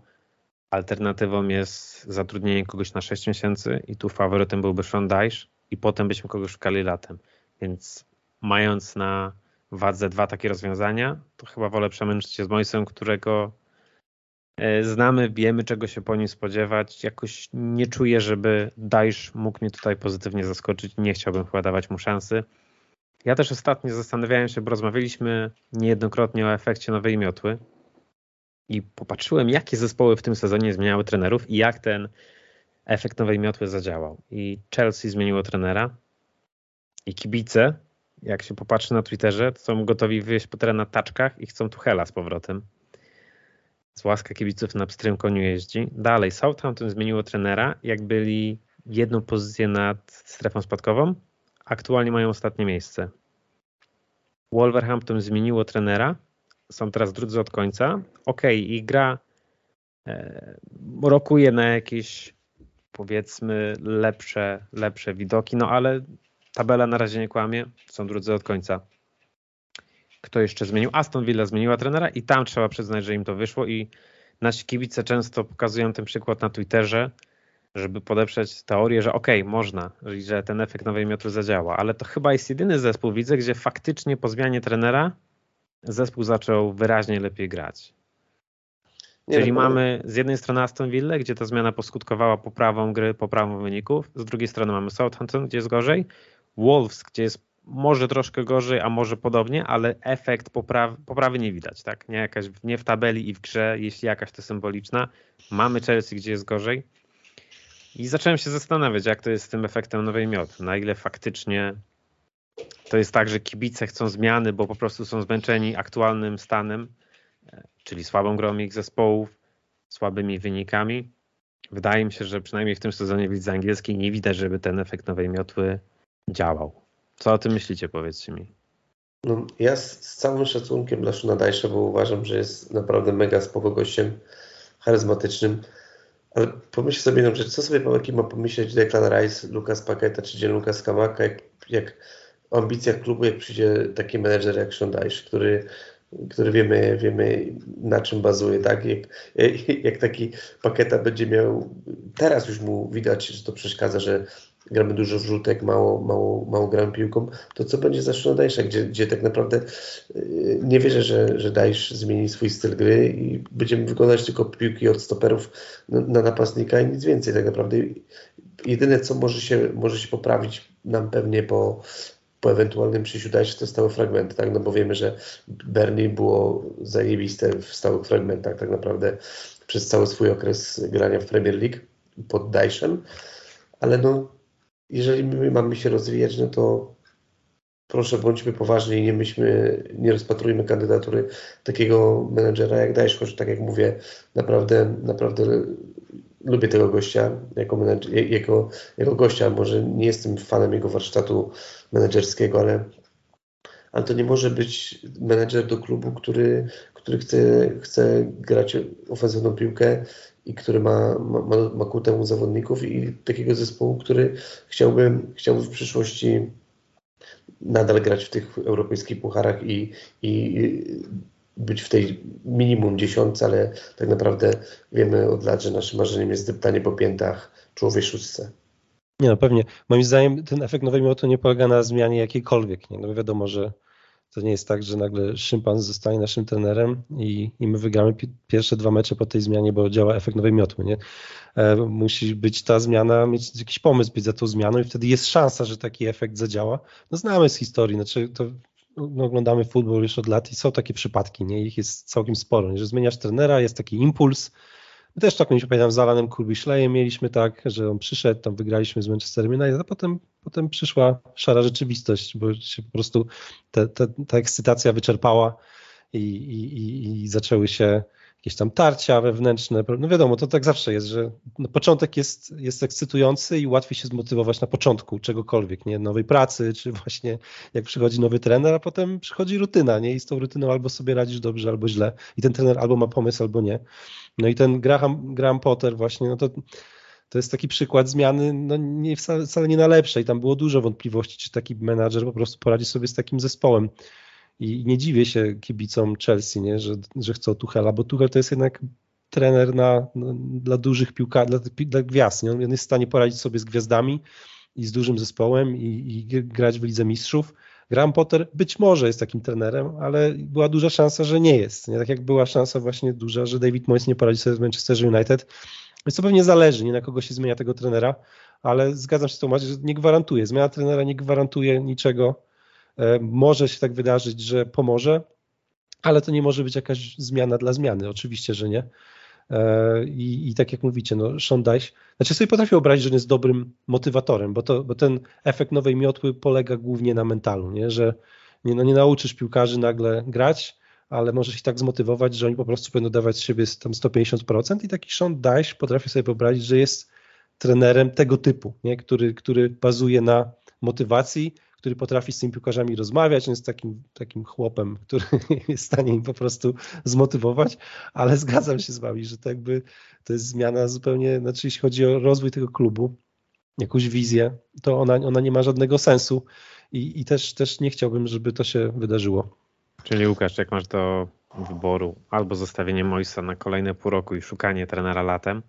Alternatywą jest zatrudnienie kogoś na 6 miesięcy i tu faworytem byłby Sean Dyche i potem byśmy kogoś szukali latem. Więc mając na wadze dwa takie rozwiązania, to chyba wolę przemęczyć się z Moisem, którego e, znamy, wiemy czego się po nim spodziewać. Jakoś nie czuję, żeby Dyche mógł mnie tutaj pozytywnie zaskoczyć. Nie chciałbym chyba dawać mu szansy. Ja też ostatnio zastanawiałem się, bo rozmawialiśmy niejednokrotnie o efekcie nowej miotły i popatrzyłem, jakie zespoły w tym sezonie zmieniały trenerów i jak ten efekt nowej miotły zadziałał. I Chelsea zmieniło trenera i kibice, jak się popatrzy na Twitterze, są gotowi wyjść po teren na taczkach i chcą Tuchela z powrotem. Z łaska kibiców na pstrym koniu jeździ. Dalej, Southampton zmieniło trenera, jak byli jedną pozycję nad strefą spadkową. Aktualnie mają ostatnie miejsce. Wolverhampton zmieniło trenera, są teraz drudzy od końca. Ok, i gra e, rokuje na jakieś powiedzmy lepsze, lepsze widoki, no ale tabela na razie nie kłamie, są drudzy od końca. Kto jeszcze zmienił? Aston Villa zmieniła trenera i tam trzeba przyznać, że im to wyszło i nasi kibice często pokazują ten przykład na Twitterze, żeby podeprzeć teorię, że okej, okay, można, że ten efekt nowej miotry zadziała, ale to chyba jest jedyny zespół, widzę, gdzie faktycznie po zmianie trenera zespół zaczął wyraźnie lepiej grać. Nie Czyli no, mamy z jednej strony Aston Villa, gdzie ta zmiana poskutkowała poprawą gry, poprawą wyników, z drugiej strony mamy Southampton, gdzie jest gorzej, Wolves, gdzie jest może troszkę gorzej, a może podobnie, ale efekt poprawy, poprawy nie widać, tak? Nie, jakaś, nie w tabeli i w grze, jeśli jakaś to symboliczna. Mamy Chelsea, gdzie jest gorzej. I zacząłem się zastanawiać, jak to jest z tym efektem nowej miot. Na ile faktycznie to jest tak, że kibice chcą zmiany, bo po prostu są zmęczeni aktualnym stanem, czyli słabą grą ich zespołów, słabymi wynikami. Wydaje mi się, że przynajmniej w tym sezonie w lidze angielskiej nie widać, żeby ten efekt nowej miotły działał. Co o tym myślicie, powiedzcie mi? No, ja z, z, całym szacunkiem dla Szuna Dajsza, bo uważam, że jest naprawdę mega spoko gościem, charyzmatycznym. Ale pomyśl sobie jedną rzecz, co sobie Paweki ma pomyśleć Declan Rice, Lukas Paketa czy Lukas Kamaka, jak, jak ambicjach klubu, jak przyjdzie taki menedżer jak Dyche, który który wiemy, wiemy na czym bazuje, tak? Jak, jak taki paketa będzie miał, teraz już mu widać, że to przeszkadza, że gramy dużo wrzutek, mało, mało, mało gramy piłką, to co będzie za Dajsza, gdzie, gdzie tak naprawdę y, nie wierzę, że, że Dajsz zmieni swój styl gry i będziemy wykonać tylko piłki od stoperów na napastnika i nic więcej tak naprawdę. Jedyne co może się, może się poprawić nam pewnie po, po ewentualnym przyjściu Dajsz to stałe fragmenty, tak? No bo wiemy, że Bernie było zajebiste w stałych fragmentach tak naprawdę przez cały swój okres grania w Premier League pod Dajszem, ale no jeżeli my mamy się rozwijać, no to proszę bądźmy poważni i nie myślmy, nie rozpatrujmy kandydatury takiego menedżera jak Dajesz, choć tak jak mówię, naprawdę, naprawdę lubię tego gościa jako, menedżer, jako, jako gościa, może nie jestem fanem jego warsztatu menedżerskiego, ale, ale to nie może być menedżer do klubu, który, który chce, chce grać ofensywną piłkę i który ma, ma, ma ku temu zawodników i takiego zespołu, który chciałby, chciałby w przyszłości nadal grać w tych europejskich pucharach i, i być w tej minimum dziesiątce, ale tak naprawdę wiemy od lat, że naszym marzeniem jest deptanie po piętach czołowej szóstce. Nie no, pewnie. Moim zdaniem ten efekt nowej miotu nie polega na zmianie jakiejkolwiek. Nie? No wiadomo, że to nie jest tak, że nagle szympan zostanie naszym trenerem i, i my wygramy pierwsze dwa mecze po tej zmianie, bo działa efekt nowej miotły. Nie? E, musi być ta zmiana, mieć jakiś pomysł być za tą zmianą i wtedy jest szansa, że taki efekt zadziała. No znamy z historii, znaczy to no, oglądamy futbol już od lat i są takie przypadki, nie? ich jest całkiem sporo, nie? że zmieniasz trenera, jest taki impuls, My też tak mieliśmy, pamiętam, z Alanem Kurbiszlejem mieliśmy tak, że on przyszedł, tam wygraliśmy z Manchester United, a potem, potem przyszła szara rzeczywistość, bo się po prostu te, te, ta ekscytacja wyczerpała i, i, i zaczęły się jakieś tam tarcia wewnętrzne. No wiadomo, to tak zawsze jest, że no początek jest, jest ekscytujący i łatwiej się zmotywować na początku czegokolwiek, nie? Nowej pracy, czy właśnie jak przychodzi nowy trener, a potem przychodzi rutyna, nie? I z tą rutyną albo sobie radzisz dobrze, albo źle. I ten trener albo ma pomysł, albo nie. No i ten Graham, Graham Potter właśnie, no to to jest taki przykład zmiany, no nie, wcale, wcale nie na lepsze i tam było dużo wątpliwości, czy taki menadżer po prostu poradzi sobie z takim zespołem. I nie dziwię się kibicom Chelsea, nie, że, że chcą Tuchela, bo Tuchel to jest jednak trener na, na dla dużych piłkarzy, dla, dla gwiazd. Nie? On jest w stanie poradzić sobie z gwiazdami i z dużym zespołem i, i grać w Lidze Mistrzów. Graham Potter być może jest takim trenerem, ale była duża szansa, że nie jest. Nie? Tak jak była szansa właśnie duża, że David Moyes nie poradzi sobie z Manchester United. Więc to pewnie zależy, nie na kogo się zmienia tego trenera, ale zgadzam się z tą, że nie gwarantuje. Zmiana trenera nie gwarantuje niczego Może się tak wydarzyć, że pomoże, ale to nie może być jakaś zmiana dla zmiany. Oczywiście, że nie. I, i tak jak mówicie, no Sean znaczy sobie potrafię wyobrazić, że on jest dobrym motywatorem, bo, to, bo ten efekt nowej miotły polega głównie na mentalu, nie? że nie, no nie nauczysz piłkarzy nagle grać, ale możesz ich tak zmotywować, że oni po prostu będą dawać z siebie tam 150% i taki Sean Dyche potrafi sobie wyobrazić, że jest trenerem tego typu, nie? Który, który bazuje na motywacji, który potrafi z tymi piłkarzami rozmawiać, on jest takim, takim chłopem, który jest w stanie im po prostu zmotywować, ale zgadzam się z wami, że to jakby to jest zmiana zupełnie, znaczy jeśli chodzi o rozwój tego klubu, jakąś wizję, to ona, ona nie ma żadnego sensu i, i też, też nie chciałbym, żeby to się wydarzyło. Czyli Łukasz, jak masz do wyboru albo zostawienie Moisa na kolejne pół roku i szukanie trenera latem,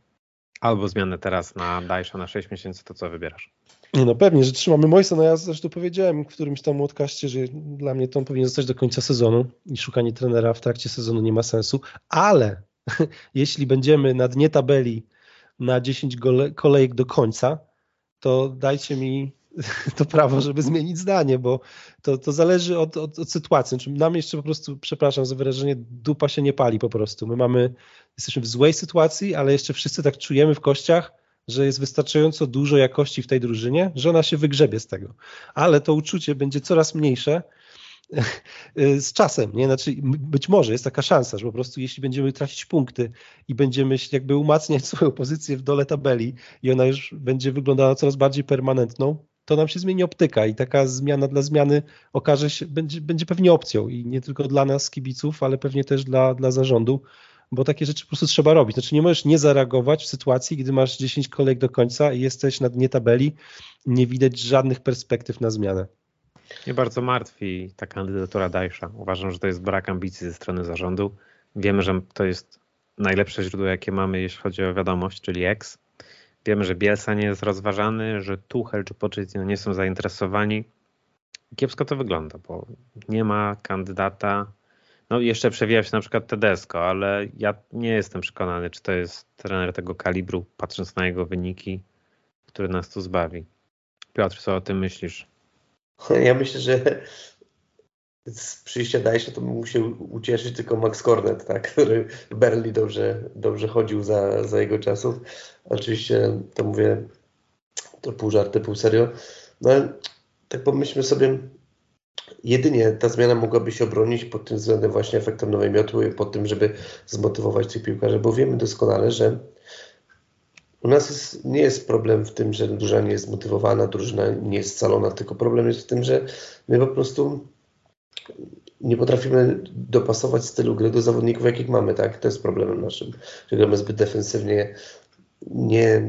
albo zmianę teraz na Dajsza na 6 miesięcy, to co wybierasz? Nie no pewnie, że trzymamy Moisa, no ja zresztą powiedziałem w którymś tam podcaście, że dla mnie to on powinien zostać do końca sezonu i szukanie trenera w trakcie sezonu nie ma sensu, ale jeśli będziemy na dnie tabeli na 10 kolejek do końca, to dajcie mi to prawo, żeby zmienić zdanie, bo to, to zależy od, od, od sytuacji. Znaczy, nam jeszcze po prostu, przepraszam za wyrażenie, dupa się nie pali po prostu. My mamy, jesteśmy w złej sytuacji, ale jeszcze wszyscy tak czujemy w kościach, że jest wystarczająco dużo jakości w tej drużynie, że ona się wygrzebie z tego. Ale to uczucie będzie coraz mniejsze z czasem, nie? Znaczy, być może jest taka szansa, że po prostu jeśli będziemy tracić punkty i będziemy jakby umacniać swoją pozycję w dole tabeli i ona już będzie wyglądała coraz bardziej permanentną, to nam się zmieni optyka i taka zmiana dla zmiany okaże się, będzie, będzie pewnie opcją i nie tylko dla nas, kibiców, ale pewnie też dla, dla zarządu, bo takie rzeczy po prostu trzeba robić. Znaczy nie możesz nie zareagować w sytuacji, gdy masz 10 kolejek do końca i jesteś na dnie tabeli, nie widać żadnych perspektyw na zmianę. Mnie bardzo martwi ta kandydatura Dajsza. Uważam, że to jest brak ambicji ze strony zarządu. Wiemy, że to jest najlepsze źródło, jakie mamy, jeśli chodzi o wiadomość, czyli X. Wiemy, że Bielsa nie jest rozważany, że Tuchel czy Pochettino nie są zainteresowani. Kiepsko to wygląda, bo nie ma kandydata. No jeszcze przewija się na przykład Tedesco, ale ja nie jestem przekonany, czy to jest trener tego kalibru, patrząc na jego wyniki, który nas tu zbawi. Piotr, co o tym myślisz? Ja myślę, że z przyjścia Dajsza to mógł się ucieszyć tylko Max Cornet, tak, który Berli dobrze, dobrze chodził za, za jego czasów. Oczywiście to mówię to pół żarty, pół serio. No tak pomyślmy sobie, jedynie ta zmiana mogłaby się obronić pod tym względem właśnie efektem nowej miotły, pod tym, żeby zmotywować tych piłkarzy, bo wiemy doskonale, że u nas jest, nie jest problem w tym, że drużyna nie jest zmotywowana, drużyna nie jest scalona, tylko problem jest w tym, że my po prostu nie potrafimy dopasować stylu gry do zawodników, jakich mamy, tak? To jest problemem naszym, że gramy zbyt defensywnie, nie,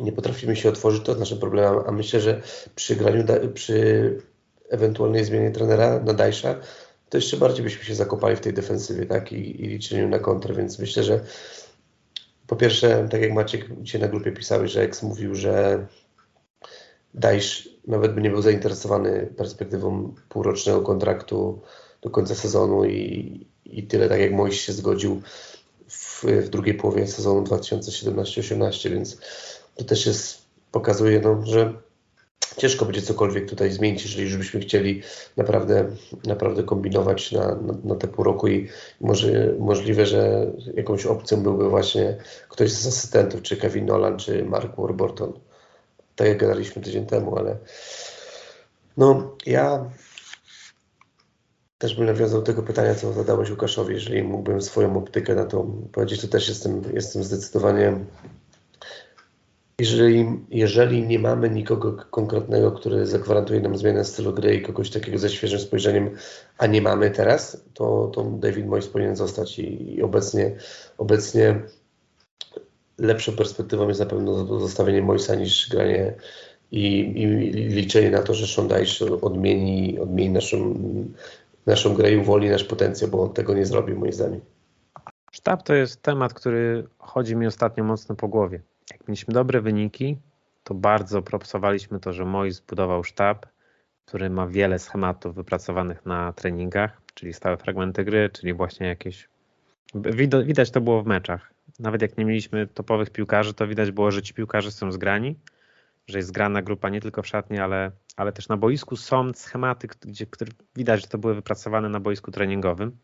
nie potrafimy się otworzyć, to jest naszym problemem, a myślę, że przy graniu, przy ewentualnej zmianie trenera na Dajsza, to jeszcze bardziej byśmy się zakopali w tej defensywie, tak? I, i liczeniu na kontrę, więc myślę, że po pierwsze, tak jak Maciek dzisiaj na grupie pisałeś, że Eks mówił, że Dajsz nawet by nie był zainteresowany perspektywą półrocznego kontraktu do końca sezonu i, i tyle, tak jak Mojś się zgodził w, w drugiej połowie sezonu 2017-18, więc to też jest, pokazuje, no, że ciężko będzie cokolwiek tutaj zmienić, jeżeli już byśmy chcieli naprawdę, naprawdę kombinować na, na, na te pół roku i może, możliwe, że jakąś opcją byłby właśnie ktoś z asystentów, czy Kevin Nolan, czy Mark Warburton. Tak jak gadaliśmy tydzień temu, ale no ja też bym nawiązał do tego pytania, co zadałeś Łukaszowi, jeżeli mógłbym swoją optykę na to powiedzieć, to też jestem, jestem zdecydowanie jeżeli, jeżeli nie mamy nikogo konkretnego, który zagwarantuje nam zmianę stylu gry i kogoś takiego ze świeżym spojrzeniem, a nie mamy teraz, to, to David Moyes powinien zostać i, i obecnie, obecnie lepszą perspektywą jest na pewno zostawienie Moisa niż granie i, i, liczenie na to, że Sean odmieni, odmieni naszą, naszą grę i uwolni nasz potencjał, bo on tego nie zrobił moim zdaniem. Sztab to jest temat, który chodzi mi ostatnio mocno po głowie. Jak mieliśmy dobre wyniki, to bardzo propsowaliśmy to, że Mois zbudował sztab, który ma wiele schematów wypracowanych na treningach, czyli stałe fragmenty gry, czyli właśnie jakieś. Widać to było w meczach nawet jak nie mieliśmy topowych piłkarzy, to widać było, że ci piłkarze są zgrani że jest zgrana grupa nie tylko w szatni, ale, ale też na boisku. Są schematy, gdzie, które widać, że to były wypracowane na boisku treningowym.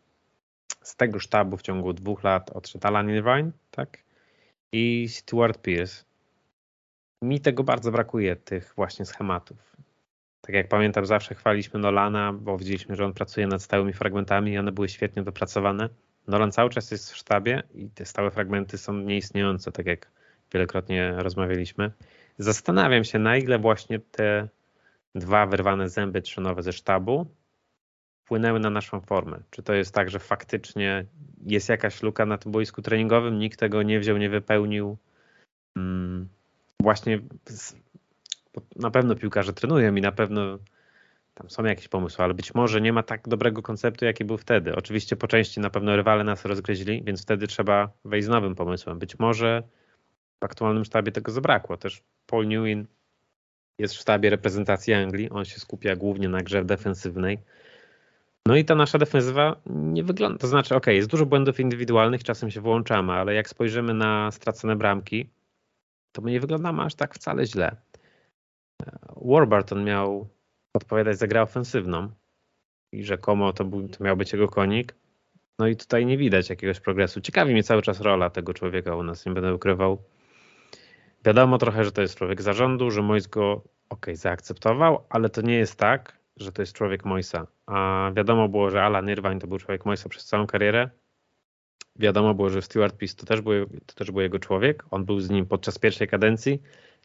Z tego sztabu w ciągu dwóch lat odszedł Alan Irvine, tak? I Stuart Pierce. Mi tego bardzo brakuje, tych właśnie schematów. Tak jak pamiętam, zawsze chwaliśmy Nolana, bo widzieliśmy, że on pracuje nad stałymi fragmentami i one były świetnie dopracowane. Nolan cały czas jest w sztabie i te stałe fragmenty są nieistniejące, tak jak wielokrotnie rozmawialiśmy. Zastanawiam się, na ile właśnie te dwa wyrwane zęby trzynowe ze sztabu wpłynęły na naszą formę. Czy to jest tak, że faktycznie jest jakaś luka na tym boisku treningowym, nikt tego nie wziął, nie wypełnił. Hmm, właśnie na pewno piłkarze trenują i na pewno tam są jakieś pomysły, ale być może nie ma tak dobrego konceptu, jaki był wtedy. Oczywiście po części na pewno rywale nas rozgryźli, więc wtedy trzeba wejść z nowym pomysłem. Być może w aktualnym sztabie tego zabrakło. Też Paul Newin jest w sztabie reprezentacji Anglii. On się skupia głównie na grze defensywnej. No i ta nasza defensywa nie wygląda, to znaczy, ok, jest dużo błędów indywidualnych, czasem się włączamy, ale jak spojrzymy na stracone bramki, to my nie wyglądamy aż tak wcale źle. Warburton miał odpowiadać za grę ofensywną i rzekomo to, był, to miał być jego konik. No i tutaj nie widać jakiegoś progresu. Ciekawi mnie cały czas rola tego człowieka u nas, nie będę ukrywał. Wiadomo trochę, że to jest człowiek zarządu, że Mois go ok, zaakceptował, ale to nie jest tak, że to jest człowiek Moisa. A wiadomo było, że Alan Irvine to był człowiek Moisa przez całą karierę. Wiadomo było, że Stuart Peace to też, był, to też był jego człowiek. On był z nim podczas pierwszej kadencji.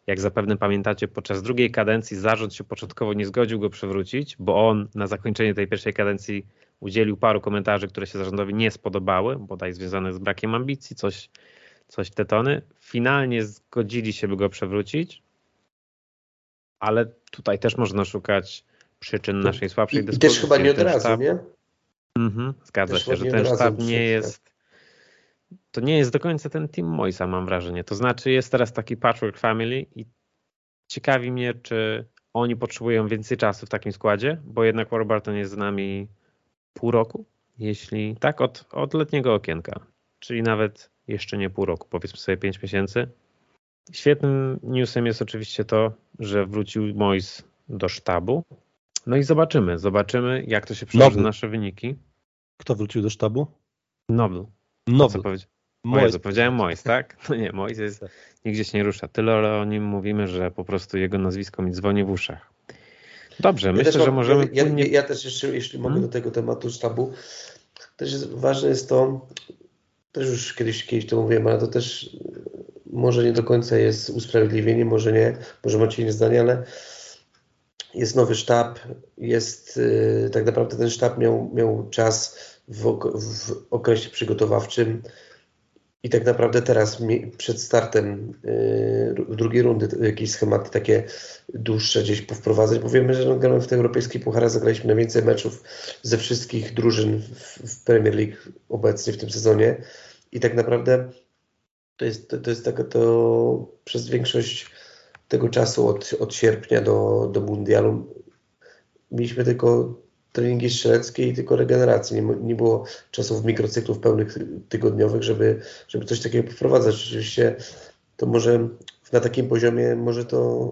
Jak zapewne pamiętacie, podczas drugiej kadencji zarząd się początkowo nie zgodził go przywrócić, bo on na zakończenie tej pierwszej kadencji udzielił paru komentarzy, które się zarządowi nie spodobały, bodaj związane z brakiem ambicji, coś, coś te tony. Finalnie zgodzili się, by go przewrócić, ale tutaj też można szukać przyczyn naszej słabszej dyspozycji. I też chyba nie od razu, sztab... nie? Mhm, zgadza też się, że ten sztab nie jest to nie jest do końca ten team Moisa, mam wrażenie. To znaczy jest teraz taki patchwork family i ciekawi mnie, czy oni potrzebują więcej czasu w takim składzie, bo jednak Warburton jest z nami pół roku, jeśli tak, od, od letniego okienka, czyli nawet jeszcze nie pół roku, powiedzmy sobie pięć miesięcy. Świetnym newsem jest oczywiście to, że wrócił Mois do sztabu. No i zobaczymy, zobaczymy jak to się przełoży na nasze wyniki. Kto wrócił do sztabu? Noble. Noble. Mois. powiedziałem Mois, tak? No nie, Mois jest, tak. nigdzie się nie rusza. Tyle o nim mówimy, że po prostu jego nazwisko mi dzwoni w uszach. Dobrze, ja myślę, że możemy... Ja, ja, ja, też jeszcze, jeśli mogę hmm? do tego tematu sztabu, też jest, ważne jest to, też już kiedyś, kiedyś to mówiłem, ale to też może nie do końca jest usprawiedliwienie, może nie, może macie inne zdanie, ale jest nowy sztab, jest yy, tak naprawdę ten sztab miał, miał czas w, w okresie przygotowawczym i tak naprawdę teraz przed startem yy, drugiej rundy jakieś schematy takie dłuższe gdzieś powprowadzać, bo wiemy, że no, w tej europejskiej pucharze, zagraliśmy najwięcej meczów ze wszystkich drużyn w, Premier League obecnie w tym sezonie i tak naprawdę to jest, to jest taka to przez większość tego czasu od, od sierpnia do, do mundialu mieliśmy tylko treningi strzeleckie i tylko regeneracji. Nie, nie było czasów mikrocyklów pełnych tygodniowych, żeby, żeby coś takiego wprowadzać. Oczywiście to może na takim poziomie może to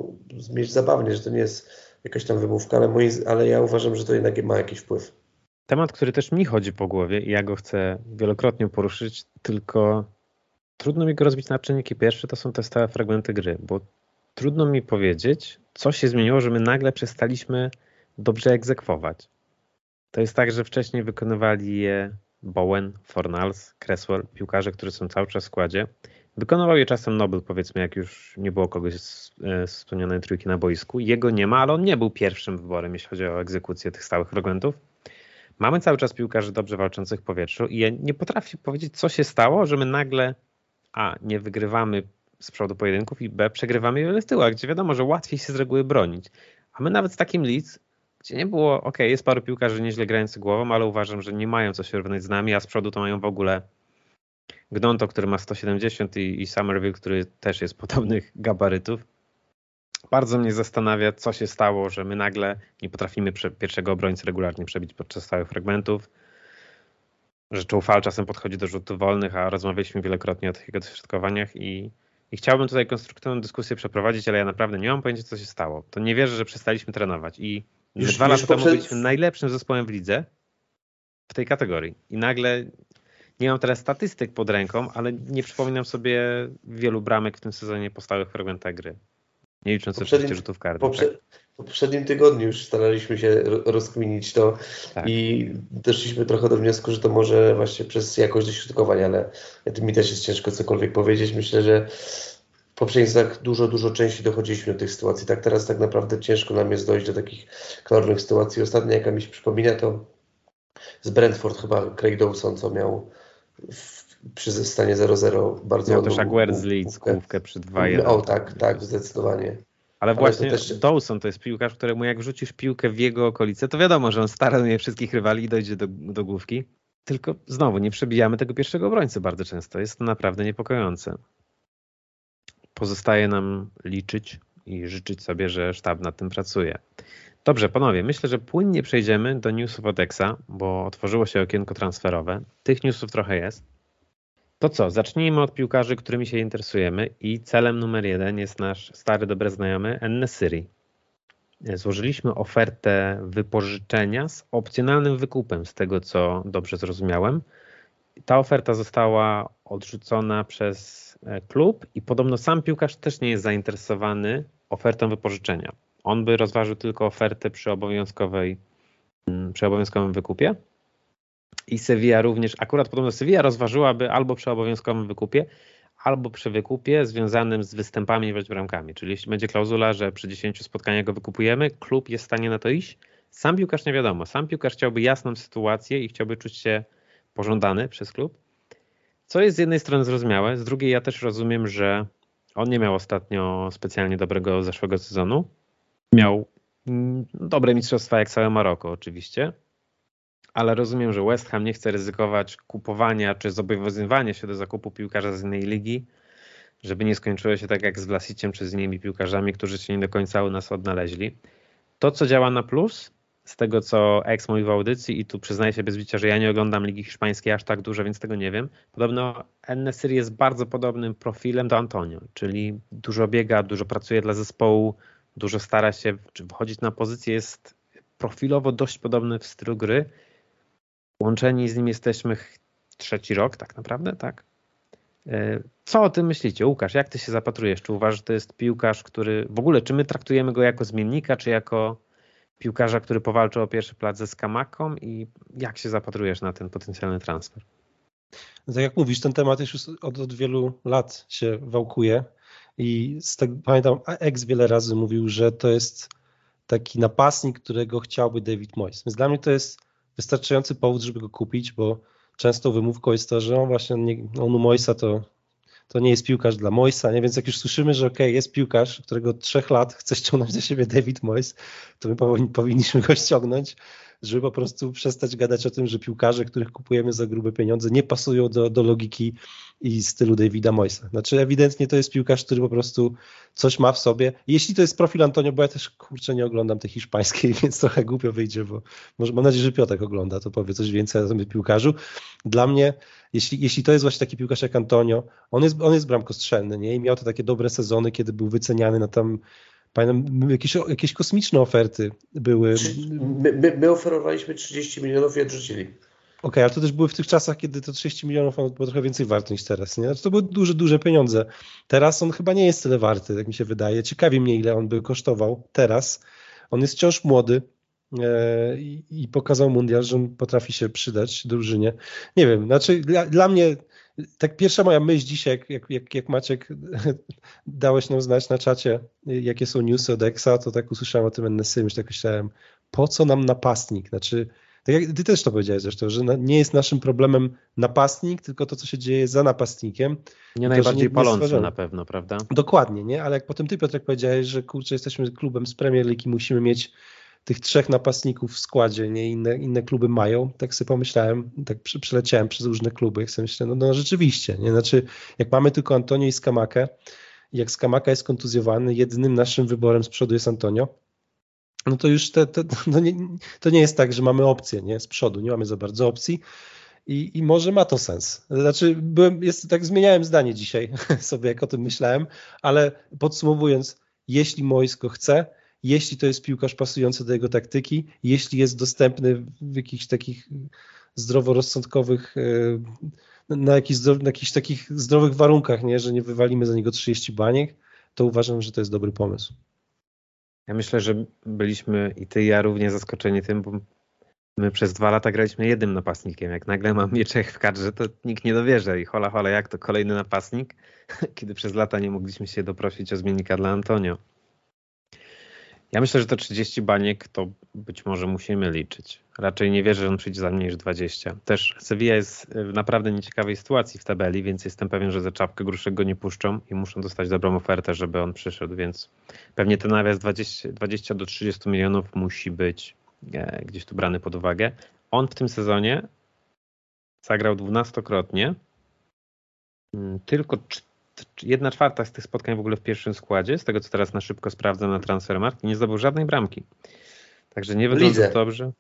mieć zabawnie, że to nie jest jakaś tam wymówka, ale, moi, ale ja uważam, że to jednak ma jakiś wpływ. Temat, który też mi chodzi po głowie i ja go chcę wielokrotnie poruszyć, tylko trudno mi go rozbić na czynniki pierwsze, to są te stałe fragmenty gry, bo trudno mi powiedzieć, co się zmieniło, że my nagle przestaliśmy dobrze egzekwować. To jest tak, że wcześniej wykonywali je Bowen, Fornals, Cresswell, piłkarze, którzy są cały czas w składzie. Wykonywał je czasem Nobel, powiedzmy, jak już nie było kogoś z, e, z wspomnianej trójki na boisku. Jego nie ma, ale on nie był pierwszym wyborem, jeśli chodzi o egzekucję tych stałych fragmentów. Mamy cały czas piłkarzy dobrze walczących w powietrzu i ja nie potrafię powiedzieć, co się stało, że my nagle a, nie wygrywamy z przodu pojedynków i b, przegrywamy wiele w tyłach, gdzie wiadomo, że łatwiej się z reguły bronić. A my nawet z takim Leeds gdzie nie było, ok, jest paru piłkarzy nieźle grających głową, ale uważam, że nie mają co się równać z nami, a z przodu to mają w ogóle Gnonto, który ma 170 i, i Somerville, który też jest podobnych gabarytów. Bardzo mnie zastanawia, co się stało, że my nagle nie potrafimy pierwszego obrońcy regularnie przebić podczas stałych fragmentów, że Czoufal czasem podchodzi do rzutów wolnych, a rozmawialiśmy wielokrotnie o tych jego dośrodkowaniach i I chciałbym tutaj konstruktywną dyskusję przeprowadzić, ale ja naprawdę nie mam pojęcia, co się stało. To nie wierzę, że przestaliśmy trenować. I już, dwa lata temu byliśmy najlepszym zespołem w lidze w tej kategorii. I nagle nie mam teraz statystyk pod ręką, ale nie przypominam sobie wielu bramek w tym sezonie po stałych fragmentach gry. Nie licząc oczywiście rzutów karnych. Poprze tak? W poprzednim tygodniu już staraliśmy się rozkminić to tak. i doszliśmy trochę do wniosku, że to może właśnie przez jakość dośrodkowania, ale mi też jest ciężko cokolwiek powiedzieć. Myślę, że w poprzednich dużo, dużo częściej dochodziliśmy do tych sytuacji. Tak teraz tak naprawdę ciężko nam jest dojść do takich klarownych sytuacji. Ostatnia, jaka mi się przypomina, to z Brentford chyba Craig Dawson, co miał w, przy stanie 0-0 bardzo Miał też Aguerd z Leeds główkę przy 2-1. O tak, tak, zdecydowanie. Ale, właśnie to też... Dawson to jest piłkarz, któremu jak wrzucisz piłkę w jego okolice, to wiadomo, że on staranuje wszystkich rywali i dojdzie do, do główki. Tylko znowu nie przebijamy tego pierwszego obrońcy bardzo często. Jest to naprawdę niepokojące. Pozostaje nam liczyć i życzyć sobie, że sztab nad tym pracuje. Dobrze, panowie, myślę, że płynnie przejdziemy do newsów od Exa, bo otworzyło się okienko transferowe. Tych newsów trochę jest. To co, zacznijmy od piłkarzy, którymi się interesujemy i celem numer jeden jest nasz stary, dobry znajomy Ennesyri. Złożyliśmy ofertę wypożyczenia z opcjonalnym wykupem, z tego co dobrze zrozumiałem. Ta oferta została odrzucona przez e, klub i podobno sam piłkarz też nie jest zainteresowany ofertą wypożyczenia. On by rozważył tylko ofertę przy obowiązkowej, mm, przy obowiązkowym wykupie. I Sevilla również, akurat podobno Sevilla rozważyłaby albo przy obowiązkowym wykupie, albo przy wykupie związanym z występami bądź bramkami. Czyli jeśli będzie klauzula, że przy 10 spotkaniach go wykupujemy, klub jest w stanie na to iść. Sam piłkarz nie wiadomo. Sam piłkarz chciałby jasną sytuację i chciałby czuć się pożądany przez klub. Co jest z jednej strony zrozumiałe, z drugiej ja też rozumiem, że on nie miał ostatnio specjalnie dobrego zeszłego sezonu. Miał mm, dobre mistrzostwa jak całe Maroko oczywiście, ale rozumiem, że West Ham nie chce ryzykować kupowania czy zobowiązywania się do zakupu piłkarza z innej ligi, żeby nie skończyło się tak jak z Vlasiciem czy z innymi piłkarzami, którzy się nie do końca u nas odnaleźli. To, co działa na plus, z tego co ex mówił w audycji i tu przyznaję się bez bicia, że ja nie oglądam Ligi Hiszpańskiej aż tak dużo, więc tego nie wiem. Podobno Ennesir jest bardzo podobnym profilem do Antonio, czyli dużo biega, dużo pracuje dla zespołu, dużo stara się czy wchodzić na pozycję, jest profilowo dość podobny w stylu gry Łączeni z nim jesteśmy trzeci rok tak naprawdę, tak? E, co o tym myślicie? Łukasz, jak ty się zapatrujesz? Czy uważasz, że to jest piłkarz, który w ogóle, czy my traktujemy go jako zmiennika, czy jako piłkarza, który powalczył o pierwszy plac ze Skamaką i jak się zapatrujesz na ten potencjalny transfer? Tak jak mówisz, ten temat już od, od wielu lat się wałkuje i z tego, pamiętam, ex wiele razy mówił, że to jest taki napastnik, którego chciałby David Moyes. Więc dla mnie to jest wystarczający powód, żeby go kupić, bo często wymówką jest to, że on właśnie nie, on u to, to nie jest piłkarz dla Moisa, nie? więc jak już słyszymy, że ok, jest piłkarz, którego od trzech lat chce ściągnąć do siebie David Mois, to my powinniśmy go ściągnąć, żeby po prostu przestać gadać o tym, że piłkarze, których kupujemy za grube pieniądze, nie pasują do, do logiki i stylu Davida Moisa. Znaczy ewidentnie to jest piłkarz, który po prostu coś ma w sobie. Jeśli to jest profil Antonio, bo ja też kurczę nie oglądam tej hiszpańskiej, więc trochę głupio wyjdzie, bo może mam nadzieję, że Piotrek ogląda, to powie coś więcej na tym piłkarzu. Dla mnie, jeśli, jeśli to jest właśnie taki piłkarz jak Antonio, on jest, on jest bramkostrzelny, nie? I miał te takie dobre sezony, kiedy był wyceniany na tam Pamiętam, jakieś, jakieś kosmiczne oferty były. My, my, my oferowaliśmy 30 milionów i odrzucili. Okej, okay, ale to też były w tych czasach, kiedy to 30 milionów było trochę więcej warte niż teraz. Nie? Znaczy to były duże, duże pieniądze. Teraz on chyba nie jest tyle warty, jak mi się wydaje. Ciekawi mnie, ile on by kosztował teraz. On jest wciąż młody e, i, pokazał mundial, że on potrafi się przydać drużynie. Nie wiem, znaczy dla, dla mnie tak pierwsza moja myśl dzisiaj, jak, jak, jak Maciek dałeś nam znać na czacie, jakie są newsy od Exa, to tak usłyszałem o tym NSY, myślę, tak myślałem, po co nam napastnik? Znaczy, tak jak ty też to powiedziałeś zresztą, że nie jest naszym problemem napastnik, tylko to, co się dzieje za napastnikiem. Nie to, najbardziej palący na pewno, prawda? Dokładnie, nie? Ale jak potem ty, Piotrek, powiedziałeś, że kurczę, jesteśmy klubem z Premier League i musimy mieć tych trzech napastników w składzie, nie inne, inne kluby mają, tak sobie pomyślałem, tak przeleciałem przez różne kluby, jak sobie myślę, no, no rzeczywiście, nie? Znaczy, jak mamy tylko Antonio i Skamakę, jak Skamaka jest kontuzjowany, jedynym naszym wyborem z przodu jest Antonio, no to już te, te, to, nie, to nie jest tak, że mamy opcję nie? z przodu, nie mamy za bardzo opcji i, i może ma to sens. Znaczy, byłem, jest, tak zmieniałem zdanie dzisiaj sobie, jak o tym myślałem, ale podsumowując, jeśli Mojsko chce, jeśli to jest piłkarz pasujący do jego taktyki, jeśli jest dostępny w jakichś takich zdroworozsądkowych, e, na jakichś, na jakichś takich zdrowych warunkach, nie, że nie wywalimy za niego 30 baniek, to uważam, że to jest dobry pomysł. Ja myślę, że byliśmy i ty i ja równie zaskoczeni tym, bo my przez dwa lata graliśmy jednym napastnikiem. Jak nagle mamy Czech w kadrze, to nikt nie dowierza i hola hola, jak to kolejny napastnik, kiedy przez lata nie mogliśmy się doprosić o zmiennika dla Antonio. Ja myślę, że to 30 baniek to być może musimy liczyć. Raczej nie wierzę, że on przyjdzie za mniej niż 20. Też Sevilla jest w naprawdę nieciekawej sytuacji w tabeli, więc jestem pewien, że za czapkę gruszek go nie puszczą i muszą dostać dobrą ofertę, żeby on przyszedł, więc pewnie ten nawias 20, 20 do 30 milionów musi być e, gdzieś tu brany pod uwagę. On w tym sezonie zagrał dwunastokrotnie, mm, tylko jedna czwarta z tych spotkań w ogóle w pierwszym składzie, z tego co teraz na szybko sprawdzam na Transfermarkt, nie zdobył żadnej bramki. Także nie wygląda dobrze.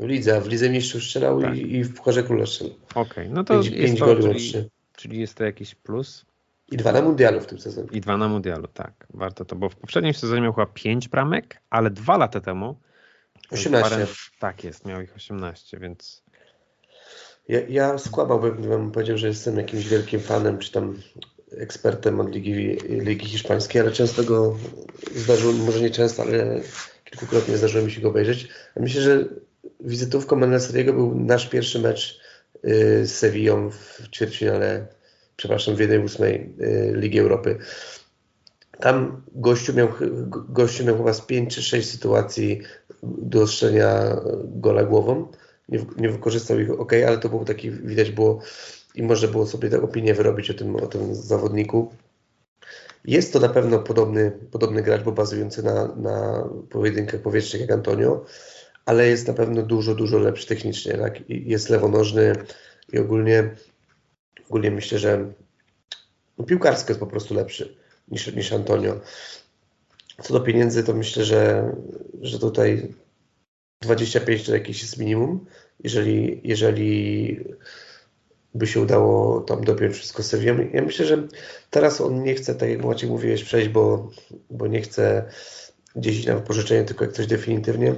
W lidze, w lidze mistrzów strzelał tak. i, i, w Pucharze Króla strzelał. Okej, okay, no to 5, jest 5 to, czyli, czyli jest to jakiś plus. I dwa na mundialu w tym sezonie. I dwa na mundialu, tak. Warto to, bo w poprzednim sezonie miał chyba 5 bramek, ale dwa lata temu 18. Parę, tak jest, miał ich 18, więc ja, ja skłamałbym, gdybym powiedział, że jestem jakimś wielkim fanem, czy tam ekspertem od Ligi, Ligi Hiszpańskiej, ale często go zdarzyło, może nie często, ale kilkukrotnie zdarzyło mi się go obejrzeć. Myślę, że wizytówką Menelseriego był nasz pierwszy mecz y, z Sevillą w ćwierćfinale, przepraszam, w 1-8 y, Ligi Europy. Tam gościu miał, gościu miał chyba z 5 czy 6 sytuacji do gola głową nie, nie wykorzystał ich ok, ale to był taki, widać było i może było sobie tę opinię wyrobić o tym, o tym zawodniku. Jest to na pewno podobny, podobny gracz, bo bazujący na, na pojedynkach powietrznych jak Antonio, ale jest na pewno dużo, dużo lepszy technicznie. Tak? Jest lewonożny i ogólnie, ogólnie myślę, że no, piłkarsko jest po prostu lepszy niż, niż Antonio. Co do pieniędzy, to myślę, że, że tutaj 25 to jakieś jest minimum. Jeżeli, jeżeli by się udało tam dopiąć wszystko Sevią. Ja myślę, że teraz on nie chce, tak jak Maciej mówiłeś, przejść, bo, bo nie chce gdzieś na wypożyczenie, tylko jak coś definitywnie.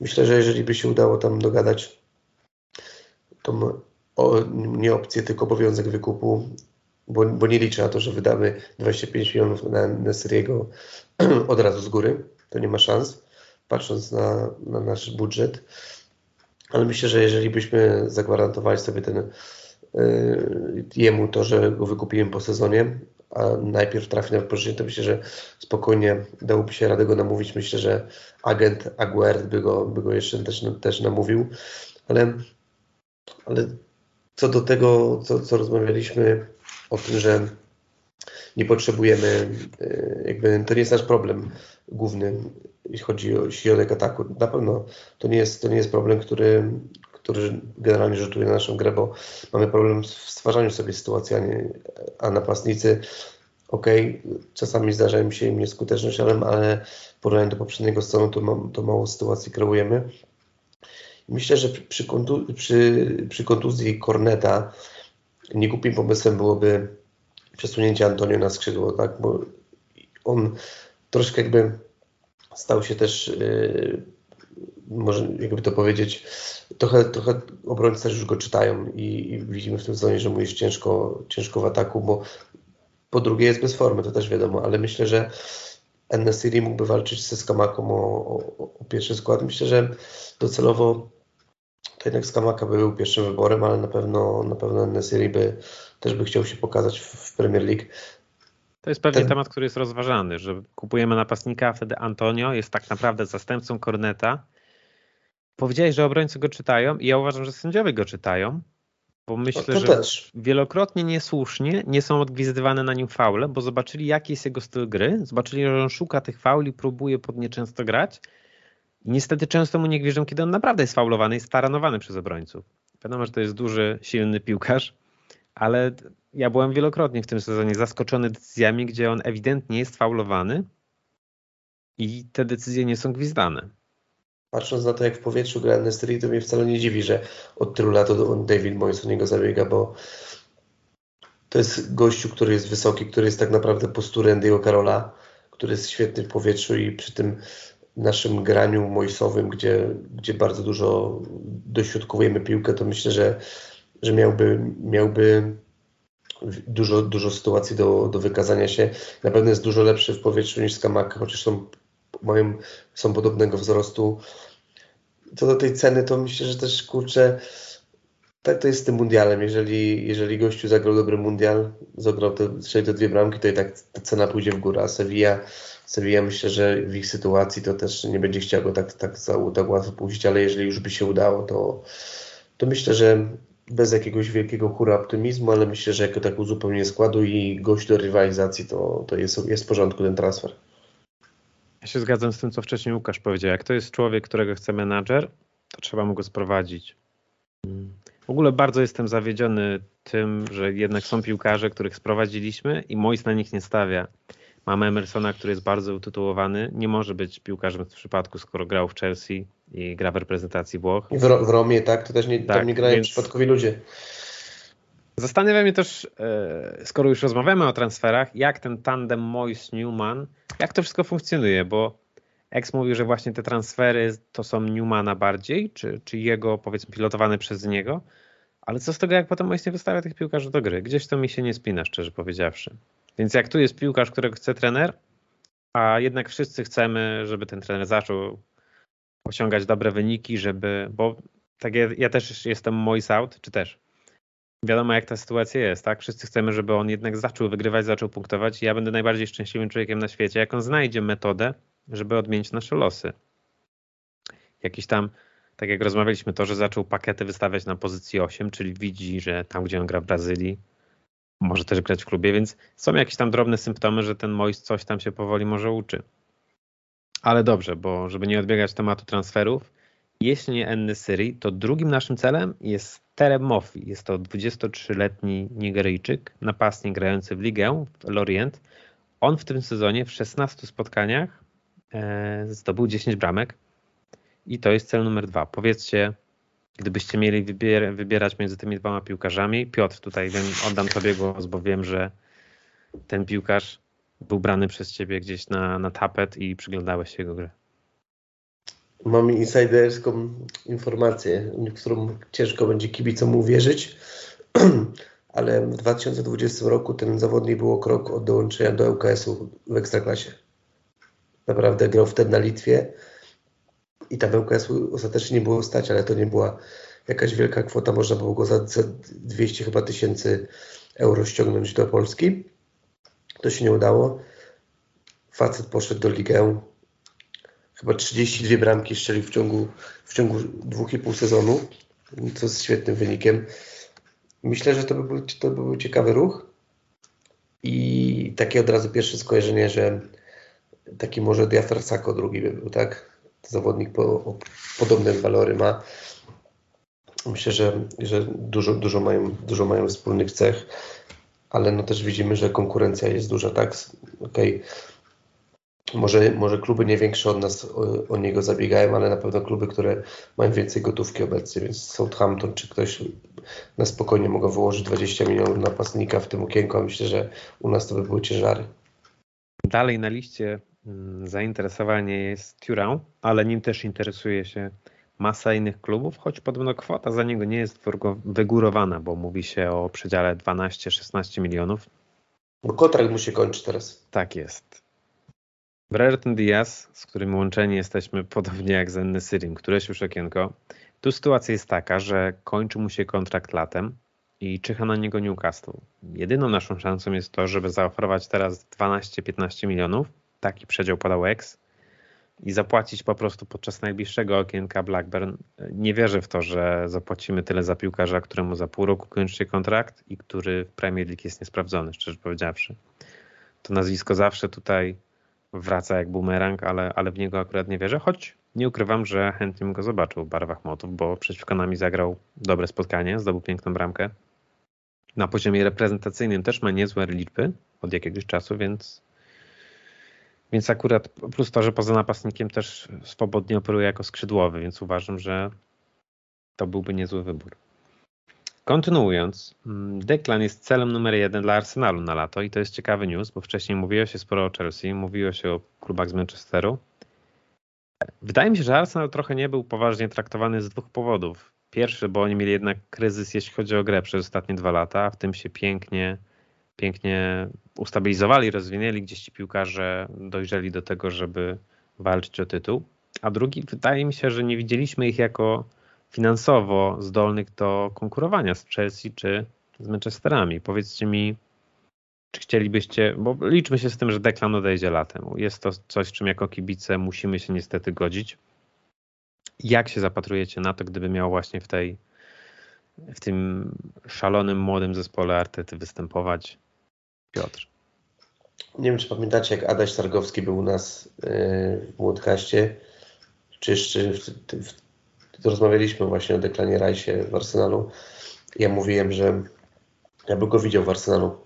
Myślę, że jeżeli by się udało tam dogadać tą o, nie opcję, tylko obowiązek wykupu, bo, bo nie liczę na to, że wydamy 25 milionów na Nesriego od razu z góry. To nie ma szans patrząc na, na nasz budżet. Ale myślę, że jeżeli byśmy zagwarantowali sobie ten yy, jemu to, że go wykupimy po sezonie, a najpierw trafi na wypożyczenie, to myślę, że spokojnie dałoby się radę go namówić. Myślę, że agent Aguerd by go, by go jeszcze też, też namówił. Ale, ale co do tego, co, co rozmawialiśmy o tym, że nie potrzebujemy, yy, jakby to nie jest nasz problem główny jeśli chodzi o środek ataku. Na pewno to nie jest, to nie jest problem, który, który generalnie rzutuje na naszą grę, bo mamy problem w stwarzaniu sobie sytuacji, a, nie, a napastnicy okay, czasami zdarza im się im nieskuteczność, ale, ale w do poprzedniego stanu to, to mało sytuacji kreujemy. Myślę, że przy, kontu, przy, przy kontuzji Corneta niegłupim pomysłem byłoby przesunięcie Antonio na skrzydło, tak? bo on troszkę jakby stał się też, yy, może jakby to powiedzieć, trochę, trochę obrońcy też już go czytają i, i widzimy w tym sezonie, że mu jest ciężko, ciężko w ataku, bo po drugie jest bez formy, to też wiadomo, ale myślę, że Enesiri mógłby walczyć ze Skamaką o, o, o, pierwszy skład. Myślę, że docelowo to jednak Skamaka był pierwszym wyborem, ale na pewno na pewno Enesiri by też by chciał się pokazać w, w Premier League. To jest pewnie Ten... temat, który jest rozważany, że kupujemy napastnika, a wtedy Antonio jest tak naprawdę zastępcą Corneta. Powiedziałeś, że obrońcy go czytają i ja uważam, że sędziowie go czytają, bo myślę, no że też. wielokrotnie niesłusznie nie są odgwizywane na nim faule, bo zobaczyli jaki jest jego styl gry, zobaczyli, że on szuka tych fauli, próbuje pod nie często grać i niestety często mu nie wierzą, kiedy on naprawdę jest faulowany i staranowany przez obrońców. Wiadomo, że to jest duży, silny piłkarz, ale ja byłem wielokrotnie w tym sezonie zaskoczony decyzjami, gdzie on ewidentnie jest faulowany i te decyzje nie są gwizdane. patrząc na to, jak w powietrzu gra Nesteri, to mnie wcale nie dziwi, że od tylu lat David Moyes o niego zabiega, bo to jest gościu, który jest wysoki, który jest tak naprawdę posturem Andy'ego Karola, który jest świetny w powietrzu i przy tym naszym graniu Moisowym, gdzie, gdzie bardzo dużo dośrodkowujemy piłkę, to myślę, że, że miałby, miałby dużo, dużo sytuacji do, do wykazania się. Na pewno jest dużo lepszy w powietrzu niż Skamak, chociaż są, mają, są podobnego wzrostu. Co do tej ceny, to myślę, że też kurczę, tak to jest z tym mundialem. Jeżeli, jeżeli gościu zagrał dobry mundial, zagrał te, strzelił te dwie bramki, to i tak ta cena pójdzie w górę. A Sevilla, Sevilla myślę, że w ich sytuacji to też nie będzie chciał go tak, tak, tak łatwo puścić, ale jeżeli już by się udało, to, to myślę, że bez jakiegoś wielkiego hura optymizmu, ale myślę, że jako tak uzupełnienie składu i gość do rywalizacji, to, to jest, jest w porządku ten transfer. Ja się zgadzam z tym, co wcześniej Łukasz powiedział. Jak to jest człowiek, którego chce menadżer, to trzeba mu go sprowadzić. W ogóle bardzo jestem zawiedziony tym, że jednak są piłkarze, których sprowadziliśmy i Mois na nich nie stawia. Mamy Emersona, który jest bardzo utytułowany. Nie może być piłkarzem w przypadku, skoro grał w Chelsea i gra w reprezentacji Włoch. W, w Romie, tak? To też nie, tak, tam nie grają więc... przypadkowi ludzie. Zastanawia mnie też, e, skoro już rozmawiamy o transferach, jak ten tandem Mois-Newman, jak to wszystko funkcjonuje, bo Ex mówił, że właśnie te transfery to są Newmana bardziej, czy, czy jego, powiedzmy, pilotowane przez niego, ale co z tego, jak potem Mois nie wystawia tych piłkarzy do gry? Gdzieś to mi się nie spina, szczerze powiedziawszy. Więc jak tu jest piłkarz, którego chce trener, a jednak wszyscy chcemy, żeby ten trener zaczął osiągać dobre wyniki, żeby, bo tak ja, ja też jestem Mois out, czy też? Wiadomo, jak ta sytuacja jest, tak? Wszyscy chcemy, żeby on jednak zaczął wygrywać, zaczął punktować i ja będę najbardziej szczęśliwym człowiekiem na świecie, jak on znajdzie metodę, żeby odmienić nasze losy. Jakiś tam, tak jak rozmawialiśmy, to, że zaczął pakiety wystawiać na pozycji 8, czyli widzi, że tam, gdzie on gra w Brazylii, może też grać w klubie, więc są jakieś tam drobne symptomy, że ten Mois coś tam się powoli może uczy. Ale dobrze, bo żeby nie odbiegać tematu transferów, jeśli nie Enny Syrii, to drugim naszym celem jest Terem Mofi. Jest to 23-letni Nigeryjczyk, napastnik grający w ligę w Lorient. On w tym sezonie w 16 spotkaniach e, zdobył 10 bramek i to jest cel numer dwa. Powiedzcie, gdybyście mieli wybier wybierać między tymi dwoma piłkarzami, Piotr, tutaj wiem, oddam Tobie głos, bo wiem, że ten piłkarz był brany przez Ciebie gdzieś na, na tapet i przyglądałeś się jego grę. Mam insiderską informację, w którą ciężko będzie kibicom uwierzyć, ale w 2020 roku ten zawodnik był o krok od dołączenia do ŁKS-u w Ekstraklasie. Naprawdę grał wtedy na Litwie i tam ŁKS-u ostatecznie nie było stać, ale to nie była jakaś wielka kwota, można było go za, za 200 chyba tysięcy euro ściągnąć do Polski. To się nie udało. Facet poszedł do ligę, chyba 32 bramki strzelił w ciągu, w ciągu dwóch i pół sezonu, co jest świetnym wynikiem. Myślę, że to by, był, to by był ciekawy ruch i takie od razu pierwsze skojarzenie, że taki może Diafar Sako drugi by był, tak? Zawodnik po, podobne walory ma. Myślę, że, że dużo, dużo, mają, dużo mają wspólnych cech, ale no też widzimy, że konkurencja jest duża, tak? Okay może, może kluby nie większe od nas o, o, niego zabiegają, ale na pewno kluby, które mają więcej gotówki obecnie, więc Southampton czy ktoś na spokojnie mogą wyłożyć 20 milionów na pasnika w tym okienku, a myślę, że u nas to by były ciężary. Dalej na liście zainteresowanie jest Turan, ale nim też interesuje się masa innych klubów, choć podobno kwota za niego nie jest wygórowana, bo mówi się o przedziale 12-16 milionów. Bo kontrakt mu się kończy teraz. Tak jest. Brereton Diaz, z którym łączeni jesteśmy podobnie jak z Enny Syrim, któreś już okienko. Tu sytuacja jest taka, że kończy mu się kontrakt latem i czyha na niego Newcastle. Jedyną naszą szansą jest to, żeby zaoferować teraz 12-15 milionów, taki przedział podał X, i zapłacić po prostu podczas najbliższego okienka Blackburn. Nie wierzę w to, że zapłacimy tyle za piłkarza, któremu za pół roku kończy kontrakt i który w Premier League jest niesprawdzony, szczerze powiedziawszy. To nazwisko zawsze tutaj wraca jak bumerang, ale, ale w niego akurat nie wierzę, choć nie ukrywam, że chętnie bym go zobaczył w barwach motów, bo przeciwko nami zagrał dobre spotkanie, zdobył piękną bramkę. Na poziomie reprezentacyjnym też ma niezłe liczby od jakiegoś czasu, więc Więc akurat plus to, że poza napastnikiem też swobodnie operuje jako skrzydłowy, więc uważam, że to byłby niezły wybór. Kontynuując, mm, Declan jest celem numer jeden dla Arsenalu na lato i to jest ciekawy news, bo wcześniej mówiło się sporo o Chelsea, mówiło się o klubach z Manchesteru. Wydaje mi się, że Arsenal trochę nie był poważnie traktowany z dwóch powodów. Pierwszy, bo oni mieli jednak kryzys, jeśli chodzi o grę przez ostatnie dwa lata, w tym się pięknie, pięknie ustabilizowali, rozwinęli, gdzieś ci piłkarze dojrzeli do tego, żeby walczyć o tytuł. A drugi, wydaje mi się, że nie widzieliśmy ich jako finansowo zdolnych do konkurowania z Chelsea czy z Manchesterami. Powiedzcie mi, czy chcielibyście, bo liczmy się z tym, że Declan odejdzie latem. Jest to coś, czym jako kibice musimy się niestety godzić. Jak się zapatrujecie na to, gdyby miał właśnie w tej w tym szalonym młodym zespole Artety występować Piotr? Nie wiem, czy pamiętacie, jak Adaś Targowski był u nas yy, w Młodkaście, czy jeszcze rozmawialiśmy właśnie o Deklanie Rajsie w Arsenalu. Ja mówiłem, że ja bym go widział w Arsenalu,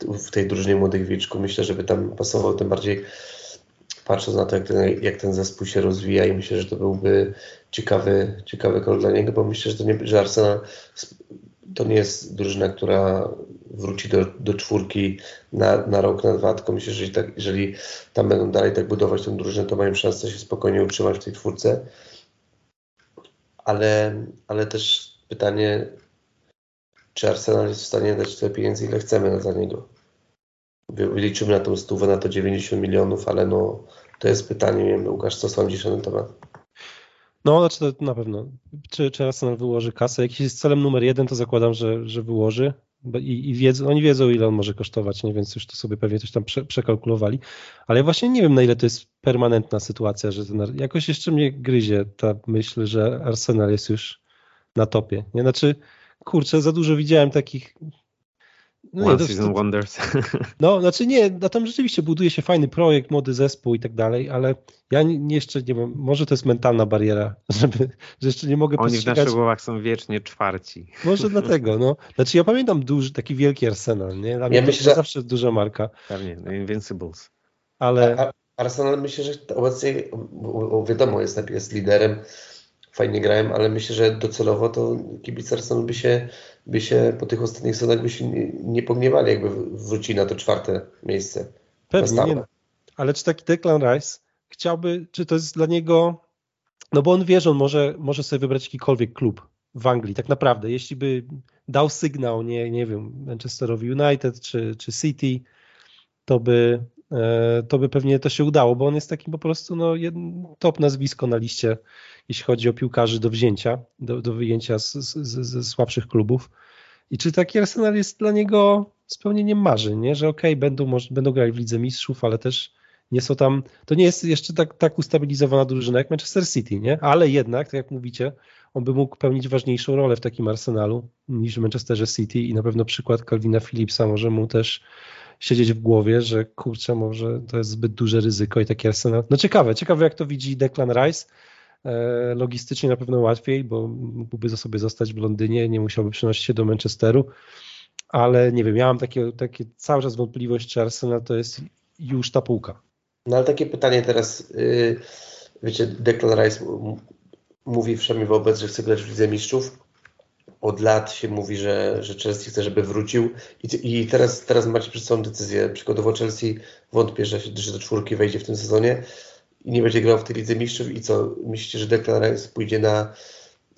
w tej drużynie młodych wilczków. Myślę, żeby tam pasował tym bardziej patrząc na to, jak ten, jak ten zespół się rozwija i myślę, że to byłby ciekawy, ciekawy krok dla niego, bo myślę, że, to nie, że Arsenal to nie jest drużyna, która wróci do, do czwórki na, na rok, na dwa, tylko myślę, że tak, jeżeli tam będą dalej tak budować tę drużynę, to mają szansę się spokojnie utrzymać w tej czwórce ale, ale też pytanie, czy Arsenal jest w stanie dać tyle pieniędzy, ile chcemy za niego. Wyliczymy na tą stówę, na to 90 milionów, ale no, to jest pytanie, nie wiem, Łukasz, co sądzisz na ten temat? No, znaczy to na pewno. Czy, czy Arsenal wyłoży kasę? Jakiś jest celem numer jeden, to zakładam, że, że wyłoży. I, i wiedzą, oni wiedzą, ile on może kosztować, nie? więc już to sobie pewnie coś tam prze, przekalkulowali. Ale ja właśnie nie wiem, na ile to jest permanentna sytuacja, że ten, jakoś jeszcze mnie gryzie ta myśl, że Arsenal jest już na topie. Nie? Znaczy, kurczę, za dużo widziałem takich no One nie, Season to, Wonders. No, znaczy nie, no tam rzeczywiście buduje się fajny projekt, młody zespół i tak dalej, ale ja nie, jeszcze nie mam, może to jest mentalna bariera, żeby, że jeszcze nie mogę Oni postrzegać... w naszych głowach są wiecznie czwarci. Może dlatego, no. Znaczy ja pamiętam duży, taki wielki Arsenal, nie? Dla ja myślę, że... zawsze duża marka. Pewnie, no Invincibles. Ale... A, Arsenal myślę, że obecnie, wiadomo, jest, jest liderem, fajnie grałem, ale myślę, że docelowo to kibice Arsenalu by się, by się po tych ostatnich sezonach by się nie, nie pogniewali, jakby wrócili na to czwarte miejsce. Pewnie, nie, ale czy taki Declan Rice chciałby, czy to jest dla niego, no bo on wie, że on może, może sobie wybrać jakikolwiek klub w Anglii, tak naprawdę, jeśli by dał sygnał, nie, nie wiem, Manchesterowi United czy, czy City, to by, e, to by pewnie to się udało, bo on jest takim po prostu no, top nazwisko na liście jeśli chodzi o piłkarzy do wzięcia, do, do wyjęcia ze słabszych klubów. I czy taki Arsenal jest dla niego spełnieniem marzeń, nie? że okej, okay, będą, będą grali w Lidze Mistrzów, ale też nie są tam, to nie jest jeszcze tak, tak ustabilizowana drużyna jak Manchester City, nie? ale jednak, tak jak mówicie, on by mógł pełnić ważniejszą rolę w takim Arsenalu niż w Manchesterze City i na pewno przykład Calvina Phillipsa może mu też siedzieć w głowie, że kurczę, może to jest zbyt duże ryzyko i taki Arsenal. No ciekawe, ciekawe jak to widzi Declan Rice, logistycznie na pewno łatwiej, bo mógłby za sobie zostać w Londynie, nie musiałby przenosić się do Manchesteru, ale nie wiem, miałam takie, takie cały czas wątpliwość, czy Arsenal to jest już ta półka. No ale takie pytanie teraz, yy, wiecie, Declan Rice mówi wszemi wobec, że chce grać w Lidze Mistrzów. Od lat się mówi, że, że Chelsea chce, żeby wrócił i, i teraz, teraz macie przed sobą decyzję. Przykładowo Chelsea wątpię, że, że do czwórki wejdzie w tym sezonie i nie będzie grał w tej Lidze Mistrzów i co, myślicie, że Declan Rice pójdzie na,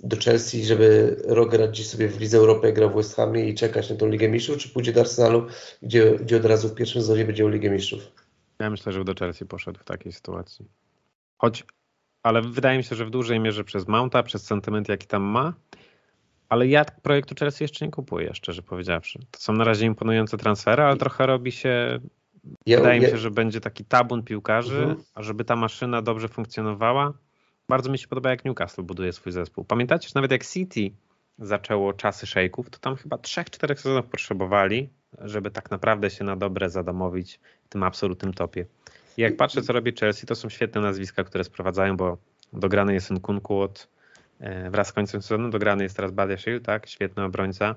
do Chelsea, żeby rok grać gdzieś sobie w Lidze Europy, grał w West Hamie i czekać na tą Ligę Mistrzów, czy pójdzie do Arsenalu, gdzie, gdzie od razu w pierwszym sezonie będzie o Ligę Mistrzów? Ja myślę, że do Chelsea poszedł w takiej sytuacji. Choć, ale wydaje mi się, że w dużej mierze przez Mounta, przez sentyment, jaki tam ma, ale ja projektu Chelsea jeszcze nie kupuję, szczerze powiedziawszy. To są na razie imponujące transfery, ale trochę robi się ja, Wydaje ja... mi się, że będzie taki tabun piłkarzy, mhm. a żeby ta maszyna dobrze funkcjonowała. Bardzo mi się podoba, jak Newcastle buduje swój zespół. Pamiętacie, że nawet jak City zaczęło czasy szejków, to tam chyba 3-4 sezonów potrzebowali, żeby tak naprawdę się na dobre zadomowić w tym absolutnym topie. I jak patrzę, co robi Chelsea, to są świetne nazwiska, które sprowadzają, bo dograny jest Nkunku od e, wraz z końcem sezonu, dograny jest teraz Badia Shield, tak, świetny obrońca.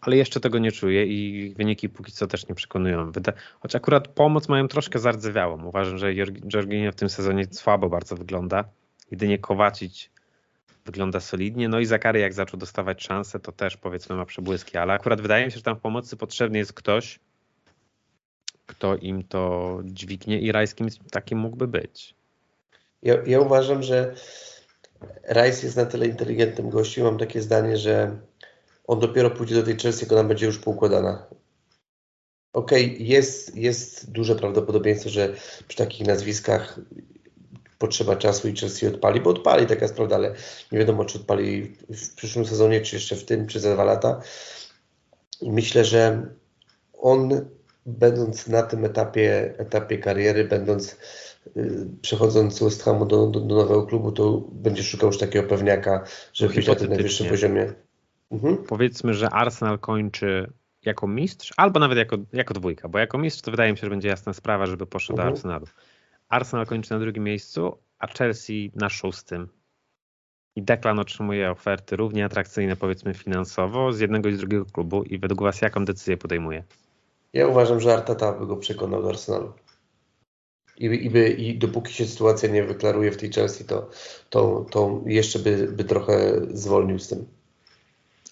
Ale jeszcze tego nie czuję i wyniki póki co też nie przekonują. Choć akurat pomoc mają troszkę zardzewiałą. Uważam, że Jorginho w tym sezonie słabo bardzo wygląda. Jedynie Kowacić wygląda solidnie. No i Zakary jak zaczął dostawać szanse, to też powiedzmy ma przebłyski, ale akurat wydaje mi się, że tam w pomocy potrzebny jest ktoś, kto im to dźwignie i Rajskim takim mógłby być. Ja, ja uważam, że Rajs jest na tyle inteligentnym gościem, mam takie zdanie, że on dopiero pójdzie do tej Chelsea, jak ona będzie już poukładana. Okej, okay, jest, jest duże prawdopodobieństwo, że przy takich nazwiskach potrzeba czasu i Chelsea odpali, bo odpali, taka jest prawda, ale nie wiadomo, czy odpali w przyszłym sezonie, czy jeszcze w tym, czy za dwa lata. I myślę, że on będąc na tym etapie, etapie kariery, będąc y, przechodząc z West Hamu do, do, do, nowego klubu, to będzie szukał już takiego pewniaka, żeby być na tym najwyższym poziomie. Mhm. Powiedzmy, że Arsenal kończy jako mistrz, albo nawet jako, jako dwójka, bo jako mistrz to wydaje mi się, że będzie jasna sprawa, żeby poszedł mhm. do Arsenalu. Arsenal kończy na drugim miejscu, a Chelsea na szóstym. I Declan otrzymuje oferty równie atrakcyjne, powiedzmy finansowo, z jednego i z drugiego klubu. I według Was jaką decyzję podejmuje? Ja uważam, że Arteta by go przekonał do Arsenalu. I, i, by, I dopóki się sytuacja nie wyklaruje w tej Chelsea, to, to, to jeszcze by, by trochę zwolnił z tym.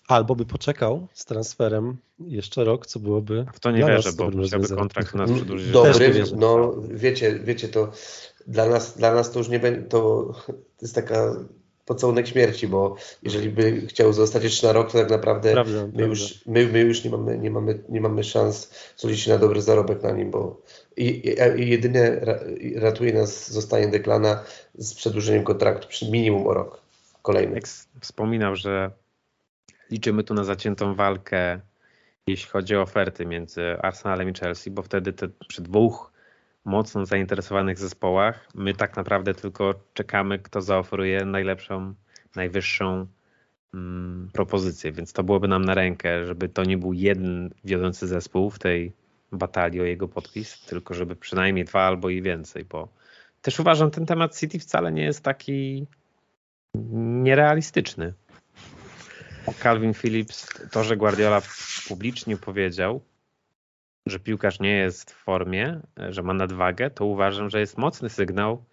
Albo by poczekał z transferem jeszcze rok, co byłoby. W to nie wierzę, bo musiałby kontrakt nas przedłużyć. Dobry, no wiecie, wiecie, to dla nas, dla nas to już nie będzie, to, jest taka pocałunek śmierci, bo jeżeli by chciał zostać jeszcze na rok, to tak naprawdę prawda, my, prawda. Już, my, my już nie mamy, nie mamy, nie mamy szans się na dobry zarobek na nim, bo i, i, i jedynie ratuje nas zostanie Deklana z przedłużeniem kontraktu przy minimum o rok kolejny. Wspominał, że liczymy tu na zaciętą walkę, jeśli chodzi o oferty między Arsenalem i Chelsea, bo wtedy te, przy dwóch mocno zainteresowanych zespołach my tak naprawdę tylko czekamy, kto zaoferuje najlepszą, najwyższą mm, propozycję, więc to byłoby nam na rękę, żeby to nie był jeden wiodący zespół w tej batalii o jego podpis, tylko żeby przynajmniej dwa albo i więcej, bo też uważam, ten temat City wcale nie jest taki nierealistyczny. Calvin Phillips, to, że Guardiola publicznie powiedział, że piłkarz nie jest w formie, że ma nadwagę, to uważam, że jest mocny sygnał.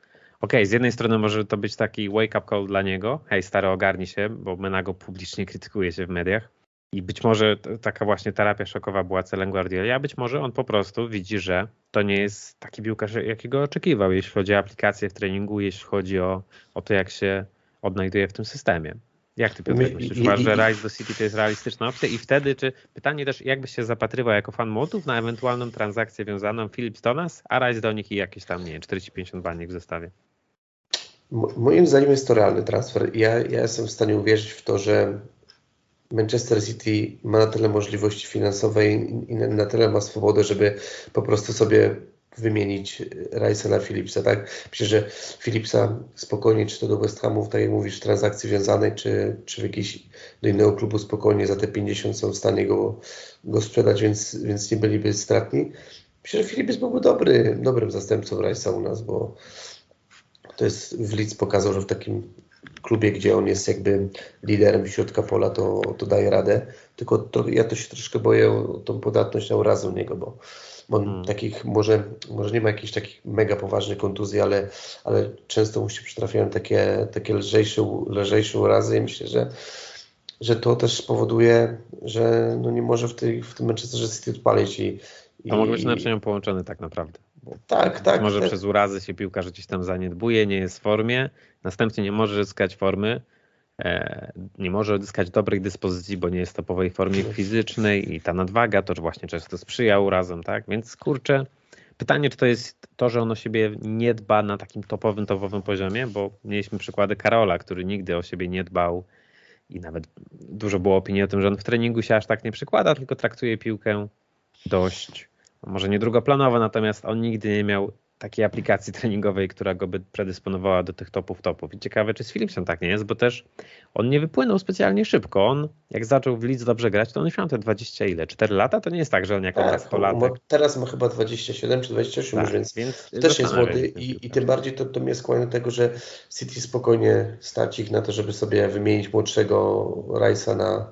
Ok, z jednej strony może to być taki wake-up call dla niego, hej stary ogarnij się, bo Menago publicznie krytykuje się w mediach i być może taka właśnie terapia szokowa była celem Guardiola, a być może on po prostu widzi, że to nie jest taki piłkarz, jakiego oczekiwał, jeśli chodzi o aplikację w treningu, jeśli chodzi o, o to, jak się odnajduje w tym systemie. Jak ty Piotr My, myślisz? Uważasz, że Rise do City to jest realistyczna opcja? I wtedy, czy pytanie też, jakbyś się zapatrywał jako fan modów na ewentualną transakcję wiązaną Philips do nas, a Rise do nich i jakieś tam, nie wiem, 40-50 baniek w zestawie? Moim zdaniem jest to realny transfer. Ja, ja jestem w stanie uwierzyć w to, że Manchester City ma na tyle możliwości finansowej i na tyle ma swobodę, żeby po prostu sobie wymienić Rice'a na Philipsa, tak? Myślę, że Philipsa spokojnie, czy to do West Hamu, tak jak mówisz, w transakcji wiązanej, czy, czy w jakiś do innego klubu spokojnie za te 50 są w stanie go, go sprzedać, więc, więc nie byliby stratni. Myślę, że Philips byłby dobry, dobrym zastępcą Rice'a u nas, bo to jest w Leeds pokazał, że w takim klubie, gdzie on jest jakby liderem środka pola, to, to daje radę. Tylko to, ja to się troszkę boję o tą podatność na urazę u niego, bo on hmm. takich może, może nie ma jakichś takich mega poważnych kontuzji, ale, ale często mu się przytrafiają takie, takie lżejsze, lżejsze urazy i myślę, że, że to też powoduje, że no nie może w, tej, w tym Manchesterze City odpalić i, to mogą być naczynią połączone tak naprawdę. Tak, tak. Może tak. przez urazy się piłkarz gdzieś tam zaniedbuje, nie jest w formie, następnie nie może zyskać formy, E, nie może odzyskać dobrej dyspozycji, bo nie jest w topowej formie fizycznej i ta nadwaga to właśnie często sprzyja urazom, tak? Więc kurczę, pytanie, czy to jest to, że on o siebie nie dba na takim topowym, topowym poziomie, bo mieliśmy przykłady Karola, który nigdy o siebie nie dbał i nawet dużo było opinii o tym, że on w treningu się aż tak nie przykłada, tylko traktuje piłkę dość, może nie drugoplanowo, natomiast on nigdy nie miał takiej aplikacji treningowej, która go by predysponowała do tych topów topów. I ciekawe, czy z Philipsem tak nie jest, bo też on nie wypłynął specjalnie szybko. On, jak zaczął w Leeds dobrze grać, to on już miał te 20 ile? 4 lata? To nie jest tak, że on jako tak, 100 Teraz ma chyba 27 czy 28 tak, więc, więc też jest młody i, i tym bardziej to, to mnie skłania do tego, że City spokojnie stać ich na to, żeby sobie wymienić młodszego Rice'a na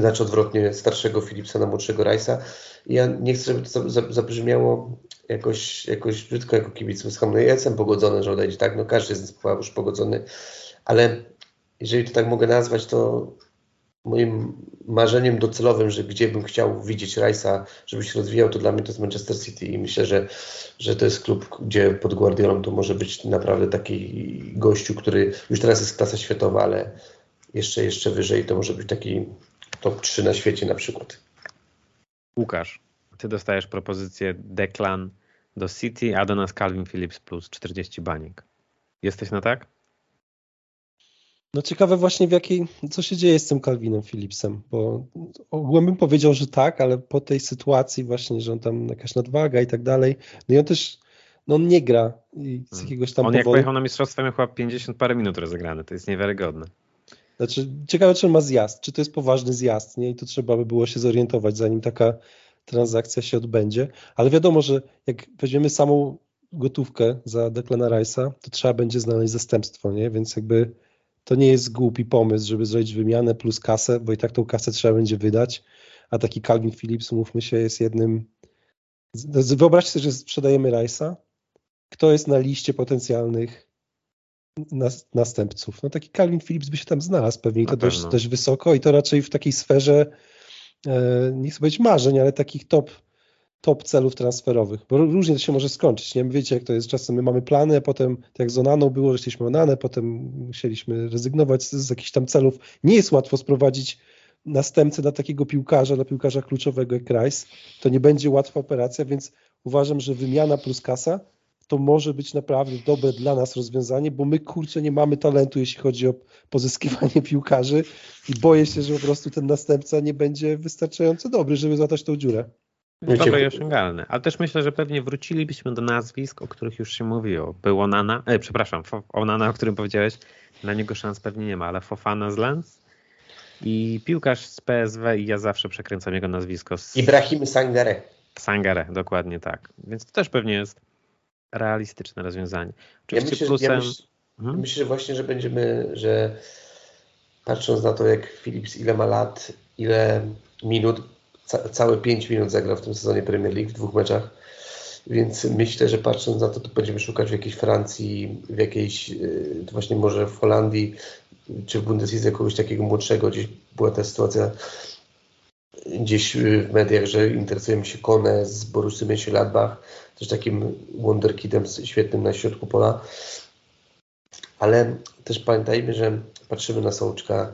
znaczy odwrotnie starszego Philipsa na młodszego Rice'a. Ja nie chcę, żeby to zabrzmiało jakoś, jakoś brzydko jako kibic West Ham. Ja jestem pogodzony, że odejdzie, tak? No każdy jest już pogodzony, ale jeżeli to tak mogę nazwać, to moim marzeniem docelowym, że gdzie bym chciał widzieć Rice'a, żeby się rozwijał, to dla mnie to jest Manchester City i myślę, że, że to jest klub, gdzie pod Guardiolą to może być naprawdę taki gościu, który już teraz jest klasa światowa, ale jeszcze, jeszcze wyżej to może być taki top 3 na świecie na przykład. Łukasz, ty dostajesz propozycję Declan do City, a do nas Calvin Phillips plus 40 baniek. Jesteś na tak? No ciekawe właśnie w jakiej, co się dzieje z tym Calvinem Phillipsem, bo ogółem bym powiedział, że tak, ale po tej sytuacji właśnie, że on tam jakaś nadwaga i tak dalej, no i on też, no on nie gra i z hmm. jakiegoś tam On powodu. jak pojechał na mistrzostwa miał chyba 50 parę minut rozegrane, to jest niewiarygodne. Znaczy ciekawe, czy on ma zjazd, czy to jest poważny zjazd, nie? I to trzeba by było się zorientować, zanim taka transakcja się odbędzie, ale wiadomo, że jak weźmiemy samą gotówkę za Declana Rice'a, to trzeba będzie znaleźć zastępstwo, nie? Więc jakby to nie jest głupi pomysł, żeby zrobić wymianę plus kasę, bo i tak tą kasę trzeba będzie wydać, a taki Calvin Phillips, umówmy się, jest jednym... Wyobraźcie sobie, że sprzedajemy Rice'a, kto jest na liście potencjalnych następców. No taki Calvin Phillips by się tam znalazł pewnie i to dość, wysoko i to raczej w takiej sferze e, nie chcę powiedzieć marzeń, ale takich top top celów transferowych, bo różnie to się może skończyć, nie? Wiecie jak to jest, czasem my mamy plany, a potem tak jak z Onaną było, że chcieliśmy Onanę, potem musieliśmy rezygnować z, z jakichś tam celów. Nie jest łatwo sprowadzić następcę dla takiego piłkarza, dla piłkarza kluczowego jak Rice. To nie będzie łatwa operacja, więc uważam, że wymiana plus kasa to może być naprawdę dobre dla nas rozwiązanie, bo my kurczę nie mamy talentu, jeśli chodzi o pozyskiwanie piłkarzy i boję się, że po prostu ten następca nie będzie wystarczająco dobry, żeby zatać tą dziurę. Dobre i osiągalne. Ale też myślę, że pewnie wrócilibyśmy do nazwisk, o których już się mówiło. Było Nana, e, przepraszam, Onana, o którym powiedziałeś, na niego szans pewnie nie ma, ale Fofana z Lens i piłkarz z PSW i ja zawsze przekręcam jego nazwisko. Z... Ibrahim Sangare. Sangare, dokładnie tak. Więc to też pewnie jest realistyczne rozwiązanie. Oczywiście ja myślę, plusem... ja myślę, hmm? myślę, że właśnie, że będziemy, że patrząc na to, jak Philips ile ma lat, ile minut, ca całe 5 minut zagrał w tym sezonie Premier League w dwóch meczach. Więc myślę, że patrząc na to, to będziemy szukać w jakiejś Francji, w jakiejś, y, właśnie może w Holandii, czy w Bundeslidze kogoś takiego młodszego. Gdzieś była ta sytuacja gdzieś w mediach, że interesujemy się Kone z Borussy Mönchengladbach, też takim wonderkidem świetnym na środku pola. Ale też pamiętajmy, że patrzymy na Sołczka,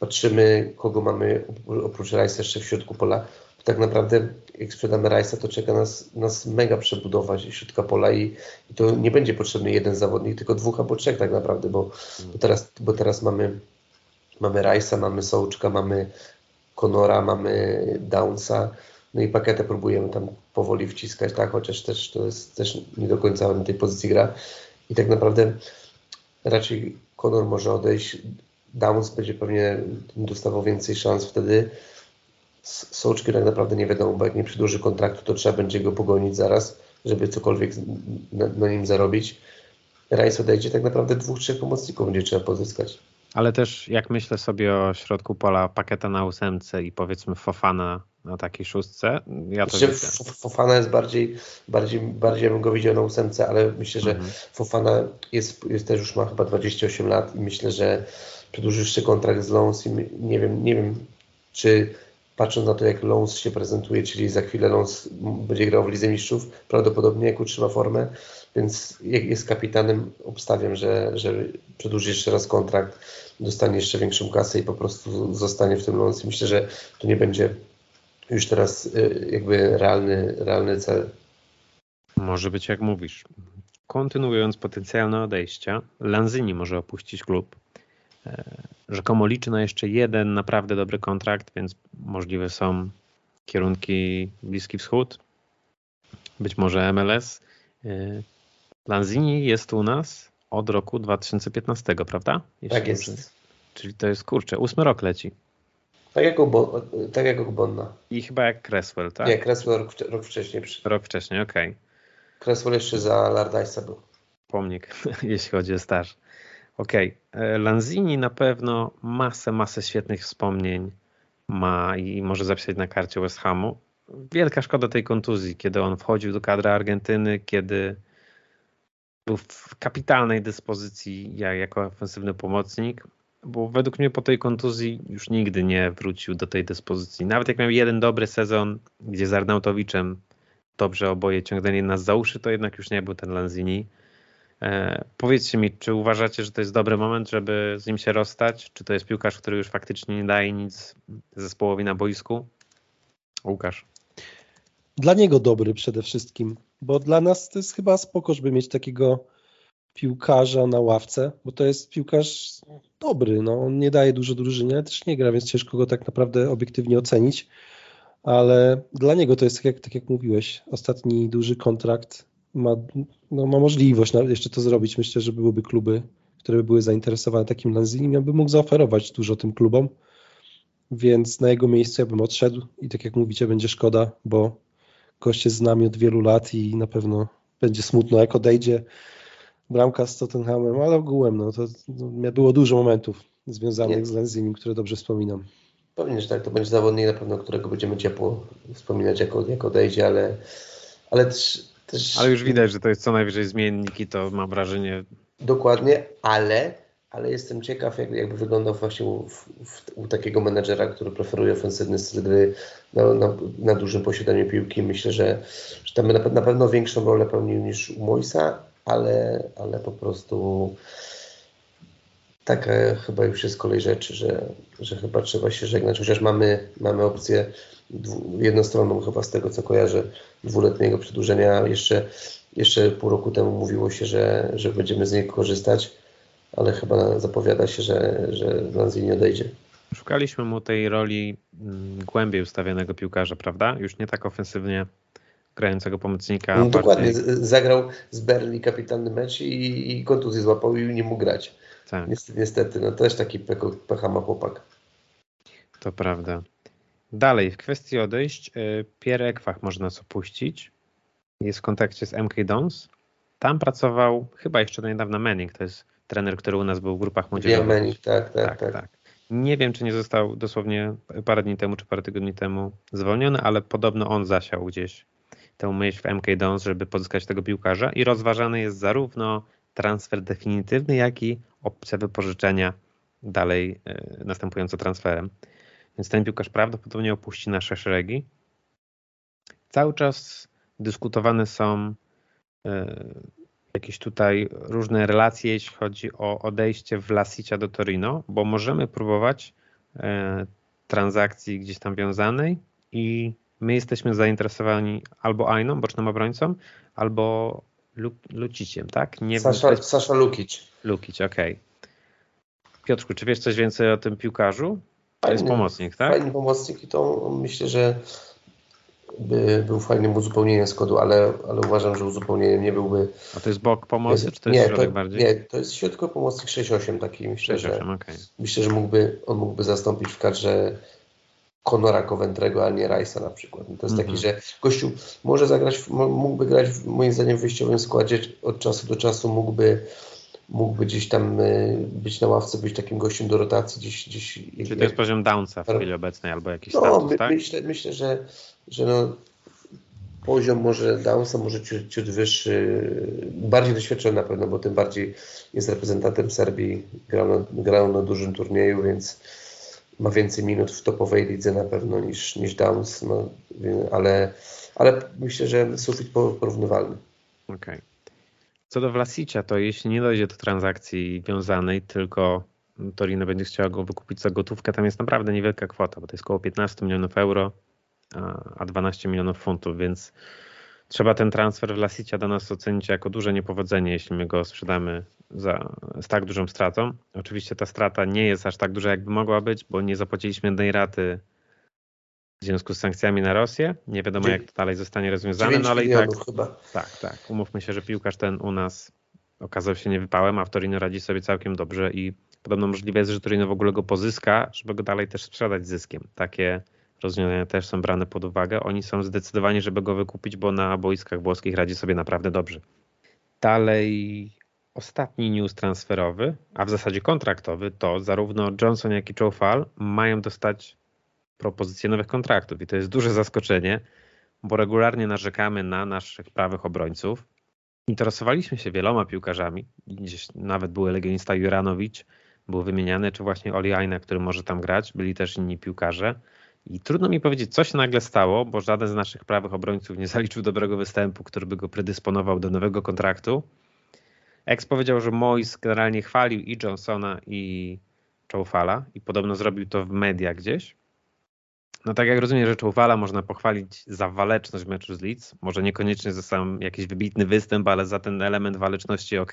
patrzymy, kogo mamy oprócz Rajsa jeszcze w środku pola, tak naprawdę jak sprzedamy Rajsa, to czeka nas, nas mega przebudowa środka pola i, i, to nie będzie potrzebny jeden zawodnik, tylko dwóch albo trzech tak naprawdę, bo, bo teraz, bo teraz mamy, mamy Rajsa, mamy Sołczka, mamy Konora, mamy Downsa, no i paketę próbujemy tam powoli wciskać, tak, chociaż też to jest też nie do końca na tej pozycji gra i tak naprawdę raczej Konor może odejść, Downs będzie pewnie dostawał więcej szans wtedy. Sołczki tak naprawdę nie wiadomo, bo jak nie przedłuży kontraktu, to trzeba będzie go pogonić zaraz, żeby cokolwiek na, na nim zarobić. Rice odejdzie, tak naprawdę dwóch, trzech pomocników będzie trzeba pozyskać. Ale też jak myślę sobie o środku pola paketa na ósemce i powiedzmy Fofana na takiej szóstce, ja to znaczy, Fofana jest bardziej, bardziej, bardziej bym go widział na ósemce, ale myślę, że mhm. Fofana jest, jest też już ma chyba 28 lat i myślę, że przedłużył jeszcze kontrakt z Lons i nie wiem, nie wiem, czy patrząc na to, jak Lons się prezentuje, czyli za chwilę Lons będzie grał w Lidze Mistrzów, prawdopodobnie jak utrzyma formę, więc jak jest kapitanem, obstawiam, że, że przedłuży jeszcze raz kontrakt, dostanie jeszcze większą kasę i po prostu zostanie w tym Lons. Myślę, że to nie będzie już teraz y, jakby realny, realny cel. Może być jak mówisz. Kontynuując potencjalne odejścia, Lanzini może opuścić klub. Rzekomo liczy na jeszcze jeden naprawdę dobry kontrakt, więc możliwe są kierunki Bliski Wschód, być może MLS. E, Lanzini jest u nas od roku 2015, prawda? Jeśli tak jest. Czyli to jest, kurczę, ósmy rok leci. Tak jak, Ubo, tak jak Ubonna. I chyba jak Cresswell, tak? Nie, Cresswell rok, rok wcześniej. Rok wcześniej, okej. Okay. Cresswell jeszcze za Lardajsa był. Pomnik, jeśli chodzi o staż. Okej, okay. E, Lanzini na pewno masę, masę świetnych wspomnień ma i może zapisać na karcie West Hamu. Wielka szkoda tej kontuzji, kiedy on wchodził do kadry Argentyny, kiedy był w kapitalnej dyspozycji jako ofensywny pomocnik, bo według mnie po tej kontuzji już nigdy nie wrócił do tej dyspozycji. Nawet jak miał jeden dobry sezon, gdzie z Arnautowiczem dobrze oboje ciągnęli nas za uszy, to jednak już nie był ten Lanzini. E, powiedzcie mi, czy uważacie, że to jest dobry moment, żeby z nim się rozstać? Czy to jest piłkarz, który już faktycznie nie daje nic zespołowi na boisku? Łukasz. Dla niego dobry przede wszystkim, bo dla nas to jest chyba spoko, żeby mieć takiego piłkarza na ławce, bo to jest piłkarz dobry, no on nie daje dużo drużynie, też nie gra, więc ciężko go tak naprawdę obiektywnie ocenić, ale dla niego to jest tak jak, tak jak mówiłeś, ostatni duży kontrakt, ma, no, ma możliwość jeszcze to zrobić, myślę, że byłyby kluby, które by były zainteresowane takim Lanzini, on by mógł zaoferować dużo tym klubom, więc na jego miejscu ja bym odszedł i tak jak mówicie, będzie szkoda, bo gość jest z nami od wielu lat i na pewno będzie smutno, jak odejdzie, bramka z Tottenhamem, ale ogółem no, to no, było dużo momentów związanych Nie. z Lenzimim, które dobrze wspominam. Pewnie, że tak, to będzie zawodnik na pewno, którego będziemy ciepło wspominać, jak, jak odejdzie, ale, ale też. Ale już widać, że to jest co najwyżej zmiennik i to mam wrażenie... Dokładnie, ale, ale jestem ciekaw, jak, jakby wyglądał właśnie u, u takiego menedżera, który preferuje ofensywny styl gry na, na, na, dużym posiadaniu piłki. Myślę, że, że tam na, na pewno większą rolę pełnił niż u Moisa, ale, ale po prostu taka chyba już jest kolej rzeczy, że, że chyba trzeba się żegnać, chociaż mamy, mamy opcję jednostronną chyba z tego co kojarzę dwuletniego przedłużenia. Jeszcze, jeszcze pół roku temu mówiło się, że, że będziemy z niego korzystać, ale chyba zapowiada się, że, że Lanzini odejdzie. Szukaliśmy mu tej roli mm, głębiej ustawionego piłkarza, prawda? Już nie tak ofensywnie grającego pomocnika. No, dokładnie, zagrał z Berli kapitalny mecz i, i kontuzję złapał i nie mógł grać. Tak. Niestety, no też taki pecha ma chłopak. To prawda. Dalej, w kwestii odejść, y, Pierre Ekwach można nas opuścić. Jest w kontakcie z MK Dons. Tam pracował chyba jeszcze do niedawna Manning, to jest trener, który u nas był w grupach młodzieżowych. Manning, tak, tak, tak, tak, tak. Nie wiem, czy nie został dosłownie parę dni temu, czy parę tygodni temu zwolniony, ale podobno on zasiał gdzieś tę myśl w MK Dons, żeby pozyskać tego piłkarza i rozważany jest zarówno transfer definitywny, jak i opcja wypożyczenia dalej y, następująco transferem. Więc ten piłkarz prawdopodobnie opuści nasze szeregi. Cały czas dyskutowane są y, jakieś tutaj różne relacje, jeśli chodzi o odejście Vlasicia do Torino, bo możemy próbować y, transakcji gdzieś tam wiązanej i my jesteśmy zainteresowani albo Ainą, bocznym obrońcą, albo Luciciem, tak? Nie Sasza, wiem, Sasza Lukic. Lukic, okej. Okay. Piotrku, czy wiesz coś więcej o tym piłkarzu? To jest pomocnik, tak? Fajny pomocnik i to myślę, że by był fajnym uzupełnieniem składu, ale, ale uważam, że uzupełnieniem nie byłby. A to jest bok pomocy, czy to jest nie, środek to, bardziej? Nie, to jest środkowy pomocnik 6-8 taki. Myślę, 6-8, że, okay. myślę, że mógłby, on mógłby zastąpić w kadrze Conora Coventrego, a nie Rice'a na przykład. To jest taki, mhm. że gościu może zagrać, mógłby grać moim zdaniem w wyjściowym składzie od czasu do czasu, mógłby mógłby gdzieś tam y, być na ławce, być takim gościem do rotacji gdzieś. gdzieś Czy to jest poziom downsa w chwili obecnej albo jakiś no, status, my, tak? Myślę, myślę że, że no, poziom może downsa, może ciut, ciut wyższy, bardziej doświadczony na pewno, bo tym bardziej jest reprezentantem Serbii, grał na, grał na dużym turnieju, więc ma więcej minut w topowej lidze na pewno niż, niż Downs, no, ale, ale myślę, że sufit porównywalny. Okej. Okay. Co do Vlasicia, to jeśli nie dojdzie do transakcji wiązanej, tylko Torino będzie chciała go wykupić za gotówkę, tam jest naprawdę niewielka kwota, bo to jest około 15 milionów euro, a 12 milionów funtów, więc trzeba ten transfer Vlasicia do nas ocenić jako duże niepowodzenie, jeśli my go sprzedamy za, z tak dużą stratą. Oczywiście ta strata nie jest aż tak duża, jakby mogła być, bo nie zapłaciliśmy jednej raty w związku z sankcjami na Rosję. Nie wiadomo, jak to dalej zostanie rozwiązane, no ale i tak. Chyba. Tak, tak. Umówmy się, że piłkarz ten u nas okazał się niewypałem, a w Torino radzi sobie całkiem dobrze i podobno możliwe jest, że Torino w ogóle go pozyska, żeby go dalej też sprzedać zyskiem. Takie rozwiązania też są brane pod uwagę. Oni są zdecydowani, żeby go wykupić, bo na boiskach włoskich radzi sobie naprawdę dobrze. Dalej ostatni news transferowy, a w zasadzie kontraktowy, to zarówno Johnson, jak i Joe Fall mają dostać propozycje nowych kontraktów i to jest duże zaskoczenie, bo regularnie narzekamy na naszych prawych obrońców. Interesowaliśmy się wieloma piłkarzami, gdzieś nawet był legionista Juranowicz, był wymieniany, czy właśnie Oli Aina, który może tam grać, byli też inni piłkarze. I trudno mi powiedzieć, co się nagle stało, bo żaden z naszych prawych obrońców nie zaliczył dobrego występu, który by go predysponował do nowego kontraktu. Ex powiedział, że Mois generalnie chwalił i Johnsona, i Czoufala i podobno zrobił to w media gdzieś. No tak jak rozumiem, że Czoufala można pochwalić za waleczność w meczu z Leeds. Może niekoniecznie za sam jakiś wybitny występ, ale za ten element waleczności ok.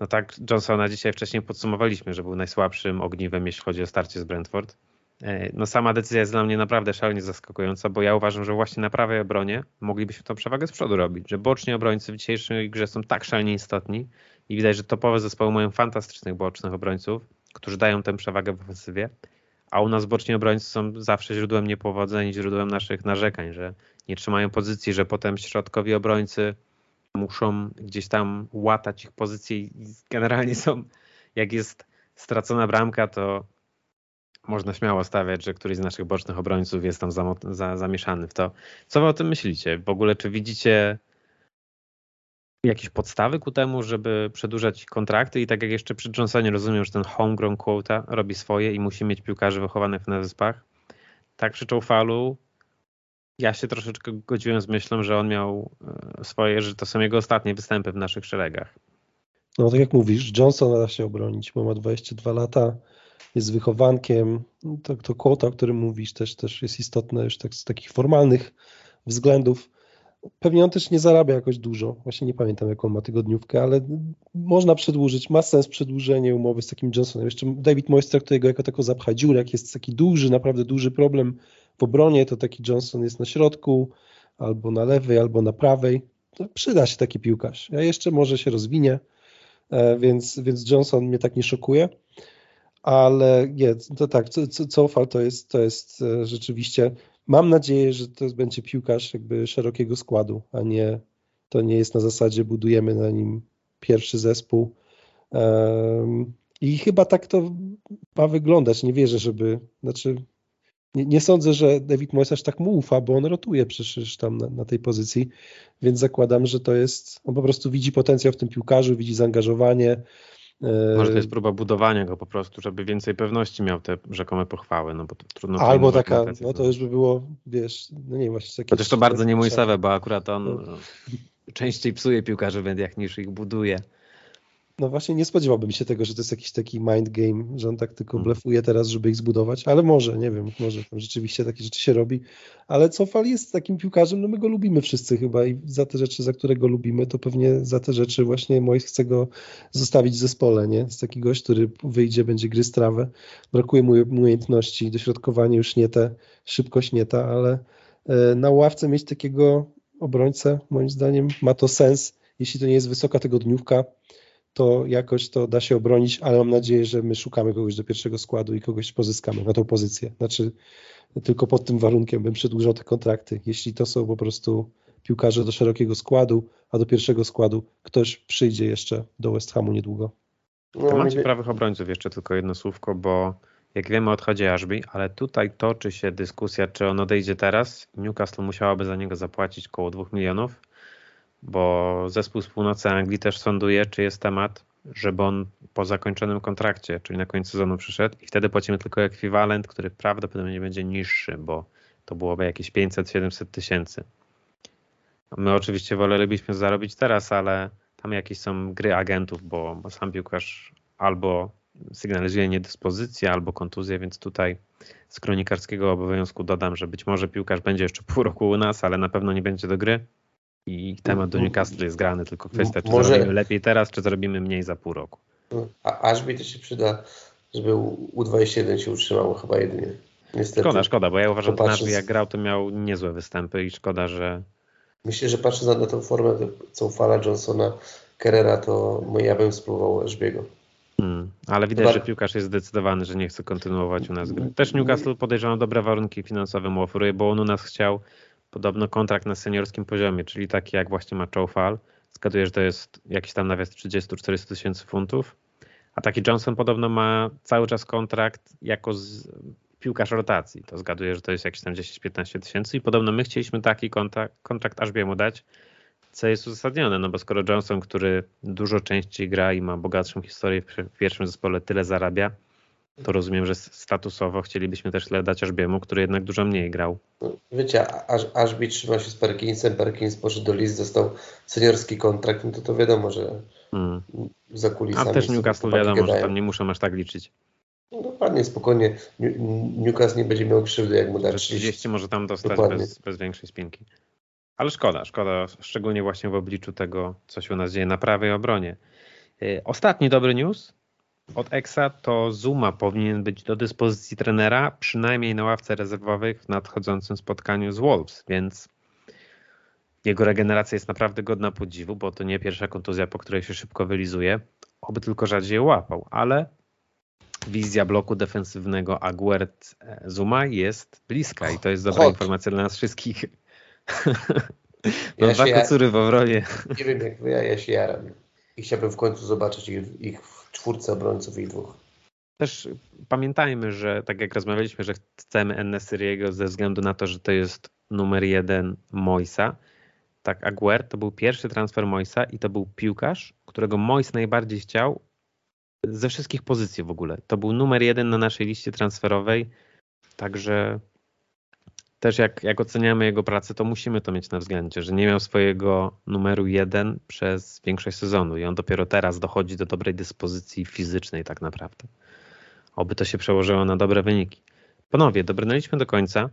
No tak Johnsona dzisiaj wcześniej podsumowaliśmy, że był najsłabszym ogniwem, jeśli chodzi o starcie z Brentford. E, no sama decyzja jest dla mnie naprawdę szalenie zaskakująca, bo ja uważam, że właśnie na prawej obronie moglibyśmy tą przewagę z przodu robić, że boczni obrońcy w dzisiejszej grze są tak szalenie istotni i widać, że topowe zespoły mają fantastycznych bocznych obrońców, którzy dają tę przewagę w ofensywie, a u nas boczni obrońcy są zawsze źródłem niepowodzeń, źródłem naszych narzekań, że nie trzymają pozycji, że potem środkowi obrońcy muszą gdzieś tam łatać ich pozycje i generalnie są, jak jest stracona bramka, to można śmiało stawiać, że któryś z naszych bocznych obrońców jest tam za, za, zamieszany w to. Co wy o tym myślicie? W ogóle czy widzicie jakieś podstawy ku temu, żeby przedłużać kontrakty i tak jak jeszcze przy Johnsonie rozumiem, że ten homegrown quota robi swoje i musi mieć piłkarzy wychowanych na wyspach. Tak przy Czołfalu ja się troszeczkę godziłem z myślą, że on miał e, swoje, że to są jego ostatnie występy w naszych szeregach. No tak jak mówisz, Johnson da się obronić, bo ma 22 lata, jest wychowankiem. To, to kwota, o którym mówisz, też, też jest istotne już tak, z takich formalnych względów. Pewnie on też nie zarabia jakoś dużo. Właśnie nie pamiętam, jaką ma tygodniówkę, ale można przedłużyć. Ma sens przedłużenie umowy z takim Johnsonem. Jeszcze David Moyes traktuje go jako taką zapcha. Jak jest taki duży, naprawdę duży problem w obronie, to taki Johnson jest na środku, albo na lewej, albo na prawej. To przyda się taki piłkarz. Ja jeszcze może się rozwinie, e, więc, więc Johnson mnie tak nie szokuje ale nie, to tak, Cofal to jest, to jest e, rzeczywiście, mam nadzieję, że to będzie piłkarz jakby szerokiego składu, a nie, to nie jest na zasadzie budujemy na nim pierwszy zespół. Um, i chyba tak to ma wyglądać, nie wierzę, żeby, znaczy nie, nie sądzę, że David Moyes aż tak mu ufa, bo on rotuje przecież tam na, na, tej pozycji, więc zakładam, że to jest, on po prostu widzi potencjał w tym piłkarzu, widzi zaangażowanie, może to jest próba budowania go po prostu, żeby więcej pewności miał te rzekome pochwały, no bo to trudno... Albo taka, no to już by było, wiesz, no nie właśnie... Takie Chociaż to bardzo nie mój Sewe, bo akurat on no. częściej psuje piłkarzy w mediach niż ich buduje. No właśnie nie spodziewałbym się tego, że to jest jakiś taki mind game, że on tak tylko mhm. blefuje teraz, żeby ich zbudować, ale może, nie wiem, może tam rzeczywiście takie rzeczy się robi, ale Cofal jest takim piłkarzem, no my go lubimy wszyscy chyba i za te rzeczy, za które go lubimy, to pewnie za te rzeczy właśnie Mois chce go zostawić w zespole, nie? Jest taki gość, który wyjdzie, będzie gry strawę, brakuje mu umiejętności, dośrodkowanie już nie te, szybkość nie ta, ale e, na ławce mieć takiego obrońcę, moim zdaniem ma to sens, jeśli to nie jest wysoka tygodniówka, to jakoś to da się obronić, ale mam nadzieję, że my szukamy kogoś do pierwszego składu i kogoś pozyskamy na tą pozycję. Znaczy, tylko pod tym warunkiem bym przedłużał te kontrakty. Jeśli to są po prostu piłkarze do szerokiego składu, a do pierwszego składu ktoś przyjdzie jeszcze do West Hamu niedługo. W temacie prawych obrońców jeszcze tylko jedno słówko, bo jak wiemy odchodzi Ashby, ale tutaj toczy się dyskusja, czy on odejdzie teraz. Newcastle musiałaby za niego zapłacić około 2 milionów bo zespół z północy Anglii też sąduje, czy jest temat, żeby on po zakończonym kontrakcie, czyli na końcu sezonu przyszedł i wtedy płacimy tylko ekwiwalent, który prawdopodobnie będzie niższy, bo to byłoby jakieś 500-700 tysięcy. My oczywiście wolelibyśmy zarobić teraz, ale tam jakieś są gry agentów, bo, bo sam piłkarz albo sygnalizuje niedyspozycję, albo kontuzję, więc tutaj z kronikarskiego obowiązku dodam, że być może piłkarz będzie jeszcze pół roku u nas, ale na pewno nie będzie do gry i temat do Newcastle jest grany, tylko kwestia, czy Może... zrobimy lepiej teraz, czy zrobimy mniej za pół roku. A Ashby to się przyda, żeby U21 się utrzymało chyba jedynie. Niestety. Szkoda, szkoda, bo ja uważam, że Ashby jak grał, to miał niezłe występy i szkoda, że... Myślę, że patrząc na, tą formę, co fala Johnsona, Kerrera, to ja bym spróbował Ashby'ego. Hmm, ale widać, Chyba... że piłkarz jest zdecydowany, że nie chce kontynuować u nas gry. Też Newcastle podejrzewam dobre warunki finansowe mu oferuje, bo on u nas chciał podobno kontrakt na seniorskim poziomie, czyli taki jak właśnie ma Choufal. Zgaduję, że to jest jakiś tam nawet 30-40 tysięcy funtów. A taki Johnson podobno ma cały czas kontrakt jako z piłkarz rotacji. To zgaduję, że to jest jakieś tam 10-15 tysięcy i podobno my chcieliśmy taki kontrakt, kontrakt Ashbiemu dać, co jest uzasadnione, no bo skoro Johnson, który dużo częściej gra i ma bogatszą historię w pierwszym zespole, tyle zarabia, to rozumiem, że statusowo chcielibyśmy też tyle dać Ashbiemu, który jednak dużo mniej grał. No, wiecie, Ash, Ashby trzyma się z Perkinsem, Perkins poszedł do Leeds, dostał seniorski kontrakt, no to to wiadomo, że hmm. za kulisami... A też Newcastle wiadomo, gadają. że tam nie muszą aż tak liczyć. No dokładnie, spokojnie. Newcastle nie będzie miał krzywdy, jak mu da 30. 30 może tam dostać bez, bez większej spinki. Ale szkoda, szkoda, szczególnie właśnie w obliczu tego, co się u nas dzieje na prawej obronie. Y, ostatni dobry news od Exa to Zuma powinien być do dyspozycji trenera, przynajmniej na ławce rezerwowych w nadchodzącym spotkaniu z Wolves, więc jego regeneracja jest naprawdę godna podziwu, bo to nie pierwsza kontuzja, po której się szybko wylizuje, oby tylko rzadziej łapał, ale wizja bloku defensywnego Aguert e, Zuma jest bliska i to jest dobra Chodź. informacja dla nas wszystkich. Mam ja dwa kocury w obronie. Nie wiem jak wy, ja, ja się jaram. I chciałbym w końcu zobaczyć ich, ich czwórce obrońców i dwóch. Też pamiętajmy, że tak jak rozmawialiśmy, że chcemy Ennesyriego ze względu na to, że to jest numer jeden Moisa. Tak, Aguer to był pierwszy transfer Moisa i to był piłkarz, którego Mois najbardziej chciał ze wszystkich pozycji w ogóle. To był numer jeden na naszej liście transferowej, także też jak, jak oceniamy jego pracę, to musimy to mieć na względzie, że nie miał swojego numeru jeden przez większość sezonu i on dopiero teraz dochodzi do dobrej dyspozycji fizycznej tak naprawdę. Oby to się przełożyło na dobre wyniki. Panowie, dobrnęliśmy do końca.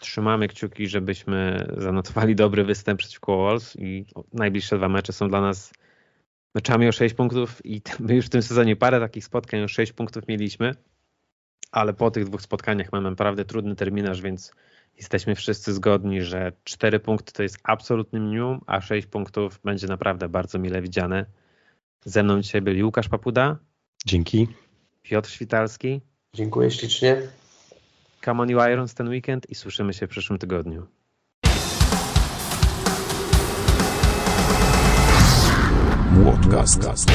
Trzymamy kciuki, żebyśmy zanotowali dobry występ przeciwko Wolves i najbliższe dwa mecze są dla nas meczami o 6 punktów i my już w tym sezonie parę takich spotkań o 6 punktów mieliśmy, ale po tych dwóch spotkaniach mamy naprawdę trudny terminarz, więc jesteśmy wszyscy zgodni, że 4 punkty to jest absolutny minimum, a 6 punktów będzie naprawdę bardzo mile widziane. Ze mną dzisiaj byli Łukasz Papuda. Dzięki. Piotr Świtalski. Dziękuję ślicznie. Come on you Irons ten weekend i słyszymy się w przyszłym tygodniu. Podcast.